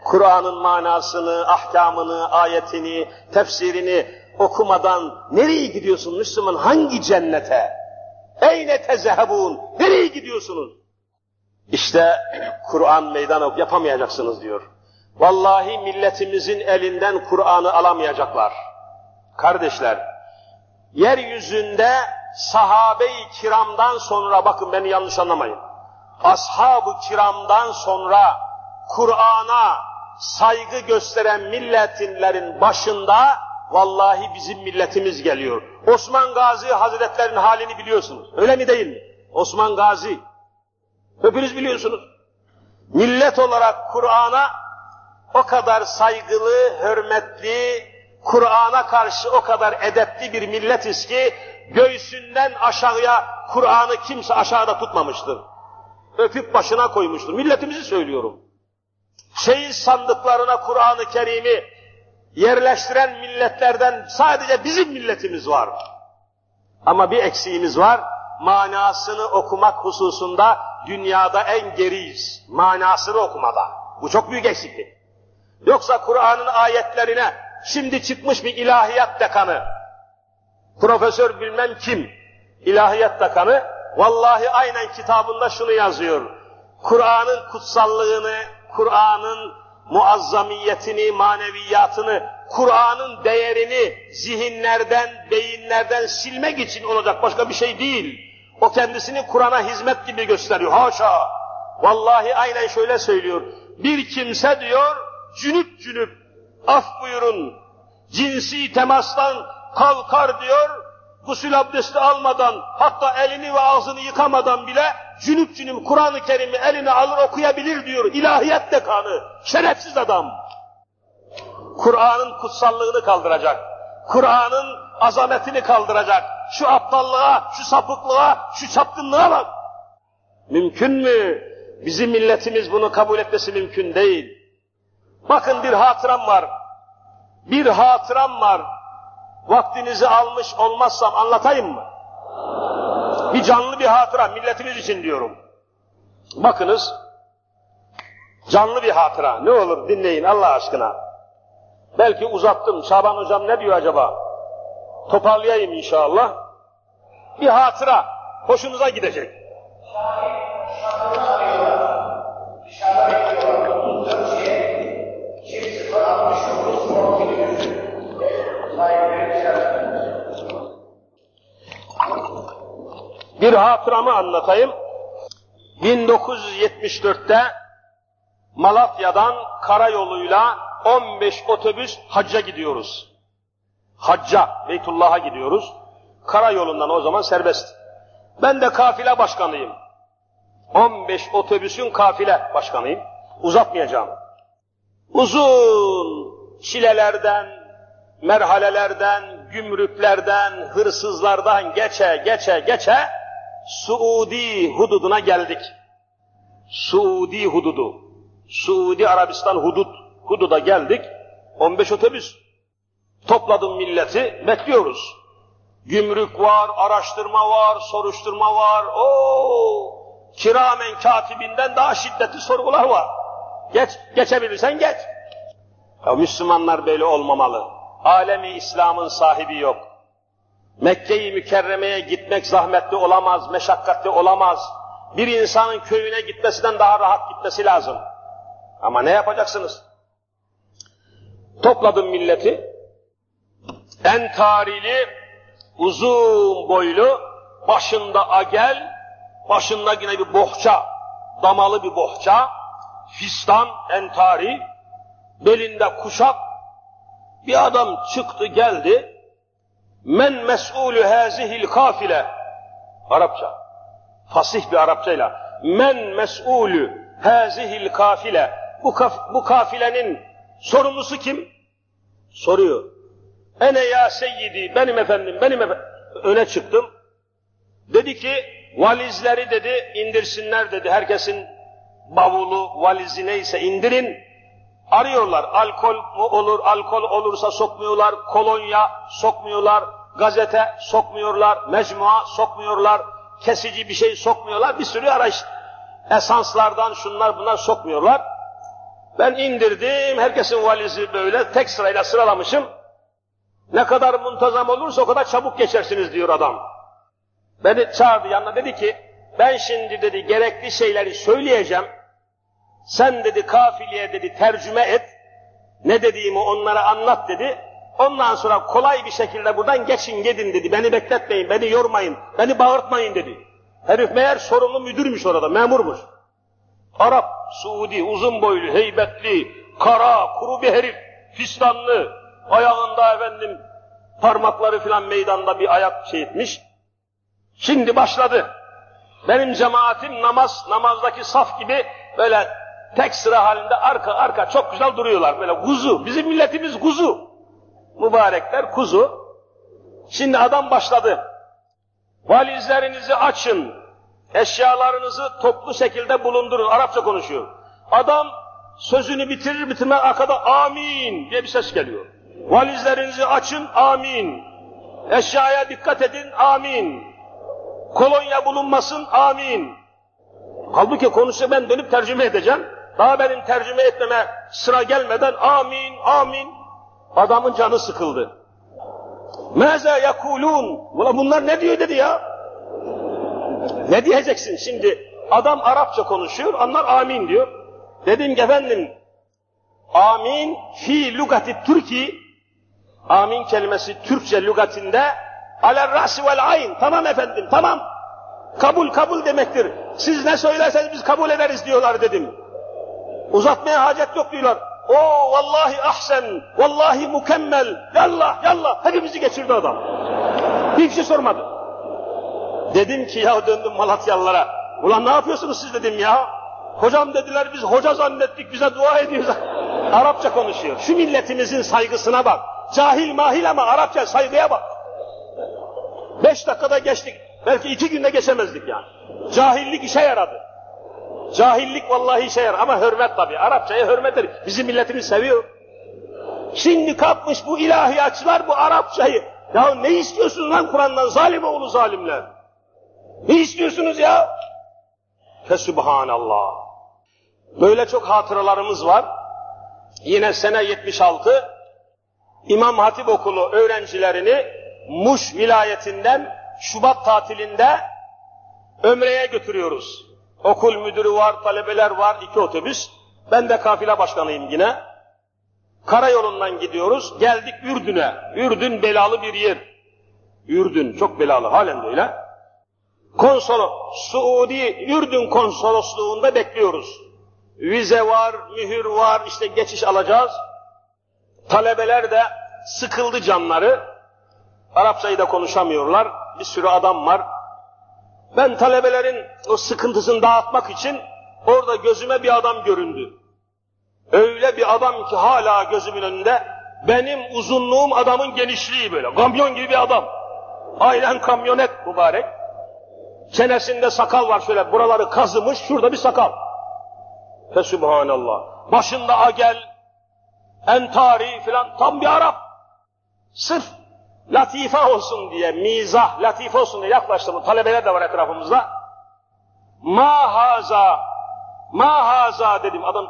Kur'an'ın manasını, ahkamını, ayetini, tefsirini okumadan nereye gidiyorsun Müslüman? Hangi cennete? Eyne tezehebun? Nereye gidiyorsunuz? İşte Kur'an meydan yapamayacaksınız diyor. Vallahi milletimizin elinden Kur'an'ı alamayacaklar. Kardeşler, yeryüzünde sahabe-i kiramdan sonra, bakın beni yanlış anlamayın, ashab-ı kiramdan sonra Kur'an'a saygı gösteren milletinlerin başında vallahi bizim milletimiz geliyor. Osman Gazi Hazretlerinin halini biliyorsunuz. Öyle mi değil mi? Osman Gazi. Hepiniz biliyorsunuz. Millet olarak Kur'an'a o kadar saygılı, hürmetli, Kur'an'a karşı o kadar edepli bir milletiz ki göğsünden aşağıya Kur'an'ı kimse aşağıda tutmamıştır. Öpüp başına koymuştur. Milletimizi söylüyorum. Şehit sandıklarına Kur'an-ı Kerim'i yerleştiren milletlerden sadece bizim milletimiz var. Ama bir eksiğimiz var. Manasını okumak hususunda dünyada en geriyiz. Manasını okumada. Bu çok büyük eksiklik. Yoksa Kur'an'ın ayetlerine şimdi çıkmış bir ilahiyat dekanı, profesör bilmem kim, ilahiyat dekanı, vallahi aynen kitabında şunu yazıyor. Kur'an'ın kutsallığını, Kur'an'ın muazzamiyetini, maneviyatını, Kur'an'ın değerini zihinlerden, beyinlerden silmek için olacak başka bir şey değil. O kendisini Kur'an'a hizmet gibi gösteriyor. Haşa! Vallahi aynen şöyle söylüyor. Bir kimse diyor, cünüp cünüp, af buyurun, cinsi temastan kalkar diyor, gusül abdesti almadan, hatta elini ve ağzını yıkamadan bile cünüp cünüp Kur'an-ı Kerim'i eline alır okuyabilir diyor. İlahiyat dekanı, şerefsiz adam. Kur'an'ın kutsallığını kaldıracak. Kur'an'ın azametini kaldıracak. Şu aptallığa, şu sapıklığa, şu çapkınlığa bak. Mümkün mü? Bizim milletimiz bunu kabul etmesi mümkün değil. Bakın bir hatıram var. Bir hatıram var. Vaktinizi almış olmazsam anlatayım mı? Bir canlı bir hatıra, milletimiz için diyorum. Bakınız, canlı bir hatıra. Ne olur dinleyin Allah aşkına. Belki uzattım. Şaban hocam ne diyor acaba? Toparlayayım inşallah. Bir hatıra. Hoşunuza gidecek. Şahit, şahına arıyorlar. Dışarıda Bir hatıramı anlatayım. 1974'te Malatya'dan karayoluyla 15 otobüs hacca gidiyoruz. Hacca, Beytullah'a gidiyoruz. Karayolundan o zaman serbest. Ben de kafile başkanıyım. 15 otobüsün kafile başkanıyım. Uzatmayacağım. Uzun çilelerden, merhalelerden, gümrüklerden, hırsızlardan geçe geçe geçe Suudi hududuna geldik. Suudi hududu. Suudi Arabistan hudut. Hududa geldik. 15 otobüs. Topladım milleti. Bekliyoruz. Gümrük var, araştırma var, soruşturma var. O kiramen katibinden daha şiddetli sorgular var. Geç, geçebilirsen geç. Ya Müslümanlar böyle olmamalı. Alemi İslam'ın sahibi yok. Mekke-i Mükerreme'ye gitmek zahmetli olamaz, meşakkatli olamaz. Bir insanın köyüne gitmesinden daha rahat gitmesi lazım. Ama ne yapacaksınız? Topladım milleti. En tarili, uzun boylu, başında agel, başında yine bir bohça, damalı bir bohça, fistan, entari, belinde kuşak, bir adam çıktı geldi. Men mes'ulü hazihil kafile. Arapça. Fasih bir Arapçayla. Men mes'ulü hazihil kafile. Bu, kaf, bu kafilenin sorumlusu kim? Soruyor. Ene ya seyyidi, benim efendim, benim efendim. Öne çıktım. Dedi ki, valizleri dedi, indirsinler dedi. Herkesin bavulu, valizi neyse indirin. Arıyorlar. Alkol mu olur, alkol olursa sokmuyorlar. Kolonya sokmuyorlar. Gazete sokmuyorlar. Mecmua sokmuyorlar. Kesici bir şey sokmuyorlar. Bir sürü araç. Esanslardan şunlar bunlar sokmuyorlar. Ben indirdim. Herkesin valizi böyle tek sırayla sıralamışım. Ne kadar muntazam olursa o kadar çabuk geçersiniz diyor adam. Beni çağırdı yanına dedi ki ben şimdi dedi gerekli şeyleri söyleyeceğim. Sen dedi kafiliye dedi tercüme et. Ne dediğimi onlara anlat dedi. Ondan sonra kolay bir şekilde buradan geçin gidin dedi. Beni bekletmeyin, beni yormayın, beni bağırtmayın dedi. Herif meğer sorumlu müdürmüş orada, memurmuş. Arap, Suudi, uzun boylu, heybetli, kara, kuru bir herif, fistanlı, ayağında efendim parmakları filan meydanda bir ayak şey etmiş. Şimdi başladı. Benim cemaatim namaz, namazdaki saf gibi böyle tek sıra halinde arka arka çok güzel duruyorlar böyle kuzu. Bizim milletimiz kuzu. Mübarekler kuzu. Şimdi adam başladı. Valizlerinizi açın. Eşyalarınızı toplu şekilde bulundurun. Arapça konuşuyor. Adam sözünü bitirir bitirmez arkada amin diye bir ses geliyor. Valizlerinizi açın amin. Eşyaya dikkat edin amin. Kolonya bulunmasın amin. Halbuki konuşsa ben dönüp tercüme edeceğim. Daha benim tercüme etmeme sıra gelmeden amin amin. Adamın canı sıkıldı. Meze yakulun. Ulan bunlar ne diyor dedi ya. Ne diyeceksin şimdi? Adam Arapça konuşuyor, onlar amin diyor. Dedim ki efendim, amin fi lugati Türki, amin kelimesi Türkçe lügatinde aler rasi vel ayn. Tamam efendim, tamam. Kabul kabul demektir. Siz ne söylerseniz biz kabul ederiz diyorlar dedim. Uzatmaya hacet yok diyorlar. O vallahi ahsen, vallahi mükemmel, yallah yallah hepimizi geçirdi adam. Hiçbir şey sormadı. Dedim ki ya döndüm Malatyalılara. Ulan ne yapıyorsunuz siz dedim ya. Hocam dediler biz hoca zannettik bize dua ediyoruz. Arapça konuşuyor. Şu milletimizin saygısına bak. Cahil mahil ama Arapça saygıya bak. Beş dakikada geçtik. Belki iki günde geçemezdik yani. Cahillik işe yaradı. Cahillik vallahi işe yarar ama hürmet tabii. Arapçaya hürmettir. Bizim milletimiz seviyor. Şimdi kapmış bu ilahiyatçılar bu Arapçayı. Ya ne istiyorsun lan Kur'an'dan zalim oğlu zalimler? Ne istiyorsunuz ya? Fesubhanallah. Böyle çok hatıralarımız var. Yine sene 76 İmam Hatip Okulu öğrencilerini Muş vilayetinden Şubat tatilinde Ömre'ye götürüyoruz. Okul müdürü var, talebeler var, iki otobüs. Ben de kafile başkanıyım yine. Karayolundan gidiyoruz. Geldik Ürdün'e. Ürdün belalı bir yer. Ürdün çok belalı halen de öyle. Konsolo, Suudi Ürdün konsolosluğunda bekliyoruz. Vize var, mühür var, işte geçiş alacağız. Talebeler de sıkıldı canları. Arapçayı da konuşamıyorlar. Bir sürü adam var. Ben talebelerin o sıkıntısını dağıtmak için orada gözüme bir adam göründü. Öyle bir adam ki hala gözümün önünde benim uzunluğum adamın genişliği böyle. Kamyon gibi bir adam. Aynen kamyonet mübarek. Çenesinde sakal var şöyle buraları kazımış şurada bir sakal. Fesubhanallah. Başında agel, entari filan tam bir Arap. Sırf latife olsun diye, mizah, latife olsun diye yaklaştım. Talebeler de var etrafımızda. Ma haza, ma haza dedim. Adam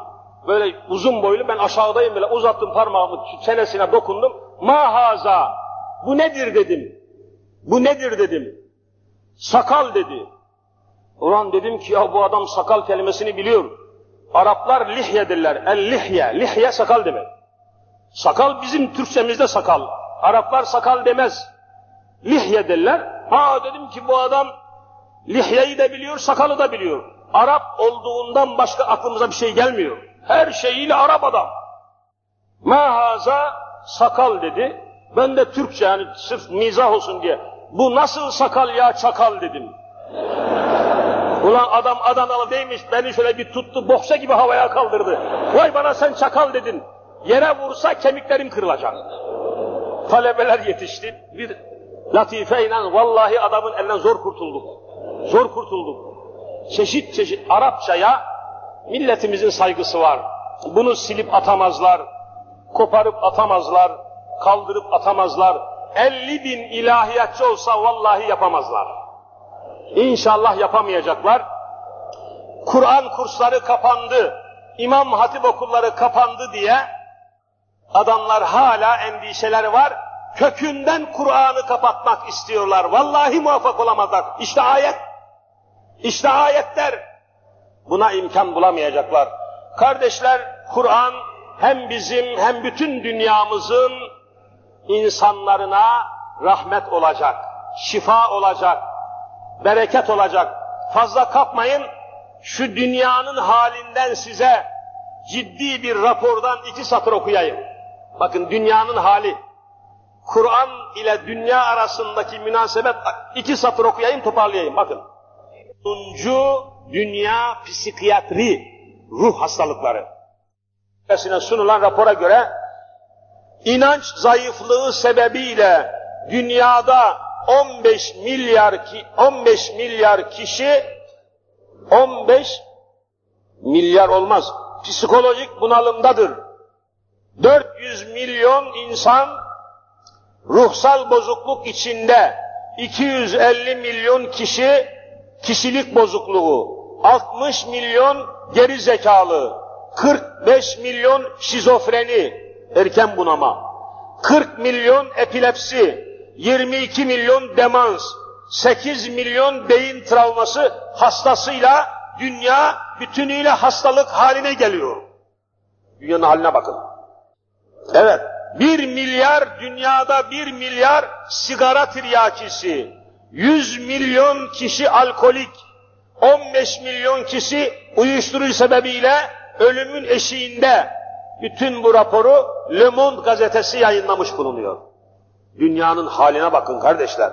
böyle uzun boylu, ben aşağıdayım böyle uzattım parmağımı çenesine dokundum. Ma haza, bu nedir dedim. Bu nedir dedim. Sakal dedi. Ulan dedim ki ya bu adam sakal kelimesini biliyor. Araplar lihyedirler. El lihye. Lihye sakal demek. Sakal bizim Türkçemizde sakal. Araplar sakal demez. Lihye derler. Ha dedim ki bu adam lihyeyi de biliyor, sakalı da biliyor. Arap olduğundan başka aklımıza bir şey gelmiyor. Her şeyiyle Arap adam. Mahaza sakal dedi. Ben de Türkçe yani sırf mizah olsun diye. Bu nasıl sakal ya çakal dedim. Ulan adam Adanalı değilmiş, beni şöyle bir tuttu, bohça gibi havaya kaldırdı. Vay bana sen çakal dedin. Yere vursa kemiklerim kırılacak. Talebeler yetişti. Bir latifeyle vallahi adamın elinden zor kurtulduk. Zor kurtulduk. Çeşit çeşit Arapçaya milletimizin saygısı var. Bunu silip atamazlar, koparıp atamazlar, kaldırıp atamazlar. 50 bin ilahiyatçı olsa vallahi yapamazlar. İnşallah yapamayacaklar. Kur'an kursları kapandı, İmam Hatip okulları kapandı diye adamlar hala endişeleri var. Kökünden Kur'an'ı kapatmak istiyorlar. Vallahi muvaffak olamazlar. İşte ayet. İşte ayetler. Buna imkan bulamayacaklar. Kardeşler, Kur'an hem bizim hem bütün dünyamızın insanlarına rahmet olacak, şifa olacak, bereket olacak. Fazla kapmayın, şu dünyanın halinden size ciddi bir rapordan iki satır okuyayım. Bakın dünyanın hali. Kur'an ile dünya arasındaki münasebet iki satır okuyayım toparlayayım. Bakın. 10. Dünya Psikiyatri Ruh Hastalıkları. sunulan rapora göre inanç zayıflığı sebebiyle dünyada 15 milyar ki 15 milyar kişi 15 milyar olmaz. Psikolojik bunalımdadır. 400 milyon insan ruhsal bozukluk içinde. 250 milyon kişi kişilik bozukluğu, 60 milyon geri zekalı, 45 milyon şizofreni, erken bunama, 40 milyon epilepsi, 22 milyon demans, 8 milyon beyin travması hastasıyla dünya bütünüyle hastalık haline geliyor. Dünyanın haline bakın. Evet, bir milyar dünyada bir milyar sigara tiryakisi, 100 milyon kişi alkolik, 15 milyon kişi uyuşturucu sebebiyle ölümün eşiğinde. Bütün bu raporu Le Monde gazetesi yayınlamış bulunuyor. Dünyanın haline bakın kardeşler.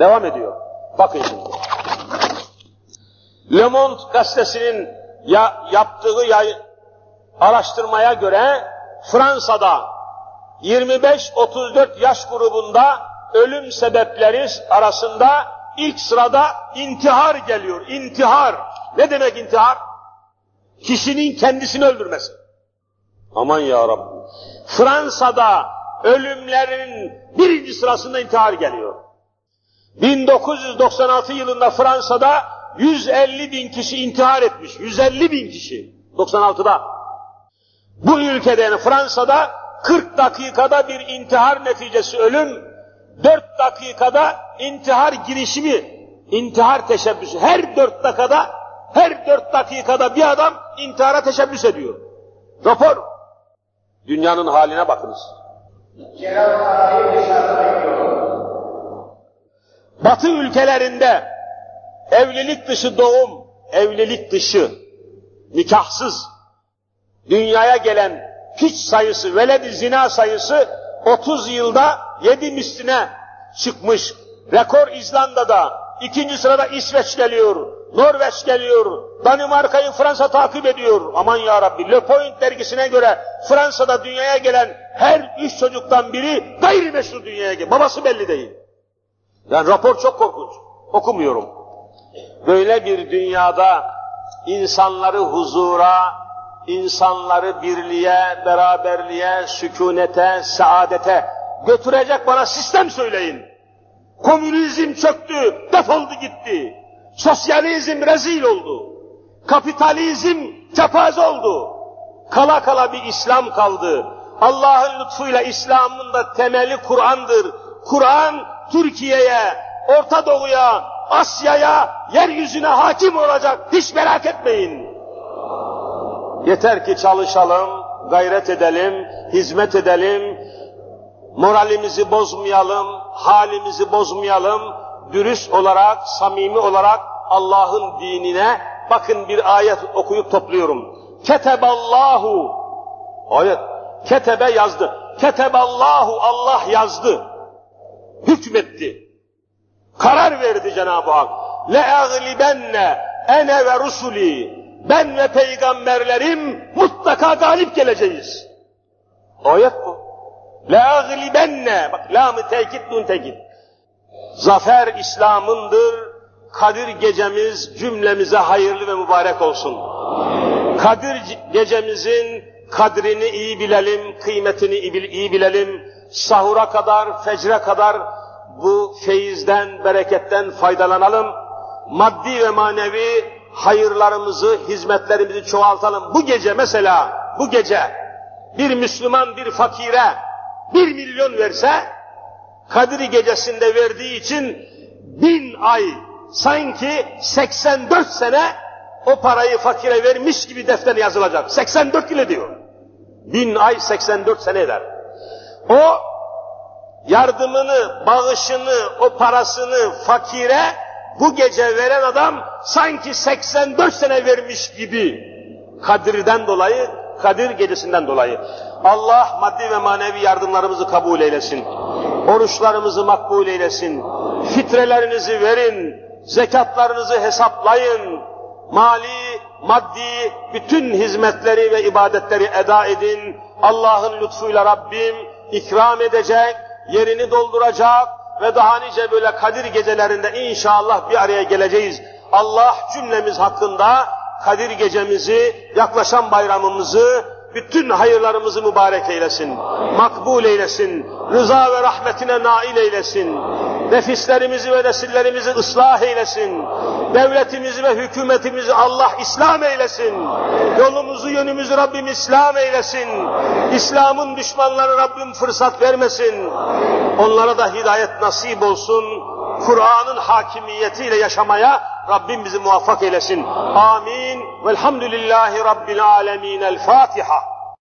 Devam ediyor. Bakın şimdi. Le Monde gazetesinin ya, yaptığı yay, araştırmaya göre Fransa'da 25-34 yaş grubunda ölüm sebepleri arasında ilk sırada intihar geliyor. İntihar. Ne demek intihar? Kişinin kendisini öldürmesi. Aman ya Rabbi. Fransa'da ölümlerin birinci sırasında intihar geliyor. 1996 yılında Fransa'da 150 bin kişi intihar etmiş. 150 bin kişi. 96'da. Bu ülkede yani Fransa'da 40 dakikada bir intihar neticesi ölüm, 4 dakikada intihar girişimi, intihar teşebbüsü. Her 4 dakikada, her 4 dakikada bir adam intihara teşebbüs ediyor. Rapor. Dünyanın haline bakınız. Batı ülkelerinde evlilik dışı doğum, evlilik dışı, nikahsız dünyaya gelen piç sayısı, veled zina sayısı 30 yılda 7 misline çıkmış. Rekor İzlanda'da, ikinci sırada İsveç geliyor, Norveç geliyor, Danimarka'yı Fransa takip ediyor. Aman ya Rabbi, Le Point dergisine göre Fransa'da dünyaya gelen her üç çocuktan biri gayrimeşru dünyaya geliyor. Babası belli değil. Yani rapor çok korkunç. Okumuyorum. Böyle bir dünyada insanları huzura, insanları birliğe, beraberliğe, sükunete, saadete götürecek bana sistem söyleyin. Komünizm çöktü, defoldu gitti. Sosyalizm rezil oldu. Kapitalizm kepaze oldu. Kala kala bir İslam kaldı. Allah'ın lütfuyla İslam'ın da temeli Kur'an'dır. Kur'an Türkiye'ye, Orta Doğu'ya, Asya'ya, yeryüzüne hakim olacak. Hiç merak etmeyin. Yeter ki çalışalım, gayret edelim, hizmet edelim, moralimizi bozmayalım, halimizi bozmayalım, dürüst olarak, samimi olarak Allah'ın dinine bakın bir ayet okuyup topluyorum. Keteballahu ayet ketebe yazdı. Keteballahu Allah yazdı. Hükmetti. Karar verdi Cenab-ı Hak. Le'aglibenne ene ve rusuli ben ve peygamberlerim mutlaka galip geleceğiz. Ayet bu. Le'aglibenne bak lam-ı tekit nun tekit. Zafer İslam'ındır. Kadir gecemiz cümlemize hayırlı ve mübarek olsun. Kadir gecemizin kadrini iyi bilelim, kıymetini iyi bilelim. Sahura kadar, fecre kadar bu feyizden, bereketten faydalanalım. Maddi ve manevi hayırlarımızı, hizmetlerimizi çoğaltalım. Bu gece mesela, bu gece bir Müslüman bir fakire bir milyon verse, Kadir gecesinde verdiği için bin ay, sanki 84 sene o parayı fakire vermiş gibi defterine yazılacak. 84 yıl diyor. Bin ay 84 sene eder. O yardımını, bağışını, o parasını fakire bu gece veren adam sanki 84 sene vermiş gibi Kadir'den dolayı, Kadir gecesinden dolayı. Allah maddi ve manevi yardımlarımızı kabul eylesin. Oruçlarımızı makbul eylesin. Fitrelerinizi verin. Zekatlarınızı hesaplayın. Mali, maddi bütün hizmetleri ve ibadetleri eda edin. Allah'ın lütfuyla Rabbim ikram edecek, yerini dolduracak ve daha nice böyle Kadir gecelerinde inşallah bir araya geleceğiz. Allah cümlemiz hakkında Kadir gecemizi, yaklaşan bayramımızı, bütün hayırlarımızı mübarek eylesin, makbul eylesin, rıza ve rahmetine nail eylesin, nefislerimizi ve nesillerimizi ıslah eylesin, devletimizi ve hükümetimizi Allah İslam eylesin, yolumuzu yönümüzü Rabbim İslam eylesin, İslam'ın düşmanları Rabbim fırsat vermesin, onlara da hidayet nasip olsun, Kur'an'ın hakimiyetiyle yaşamaya Rabbim bizi muvaffak eylesin. Amin. Velhamdülillahi Rabbil alemin. El Fatiha.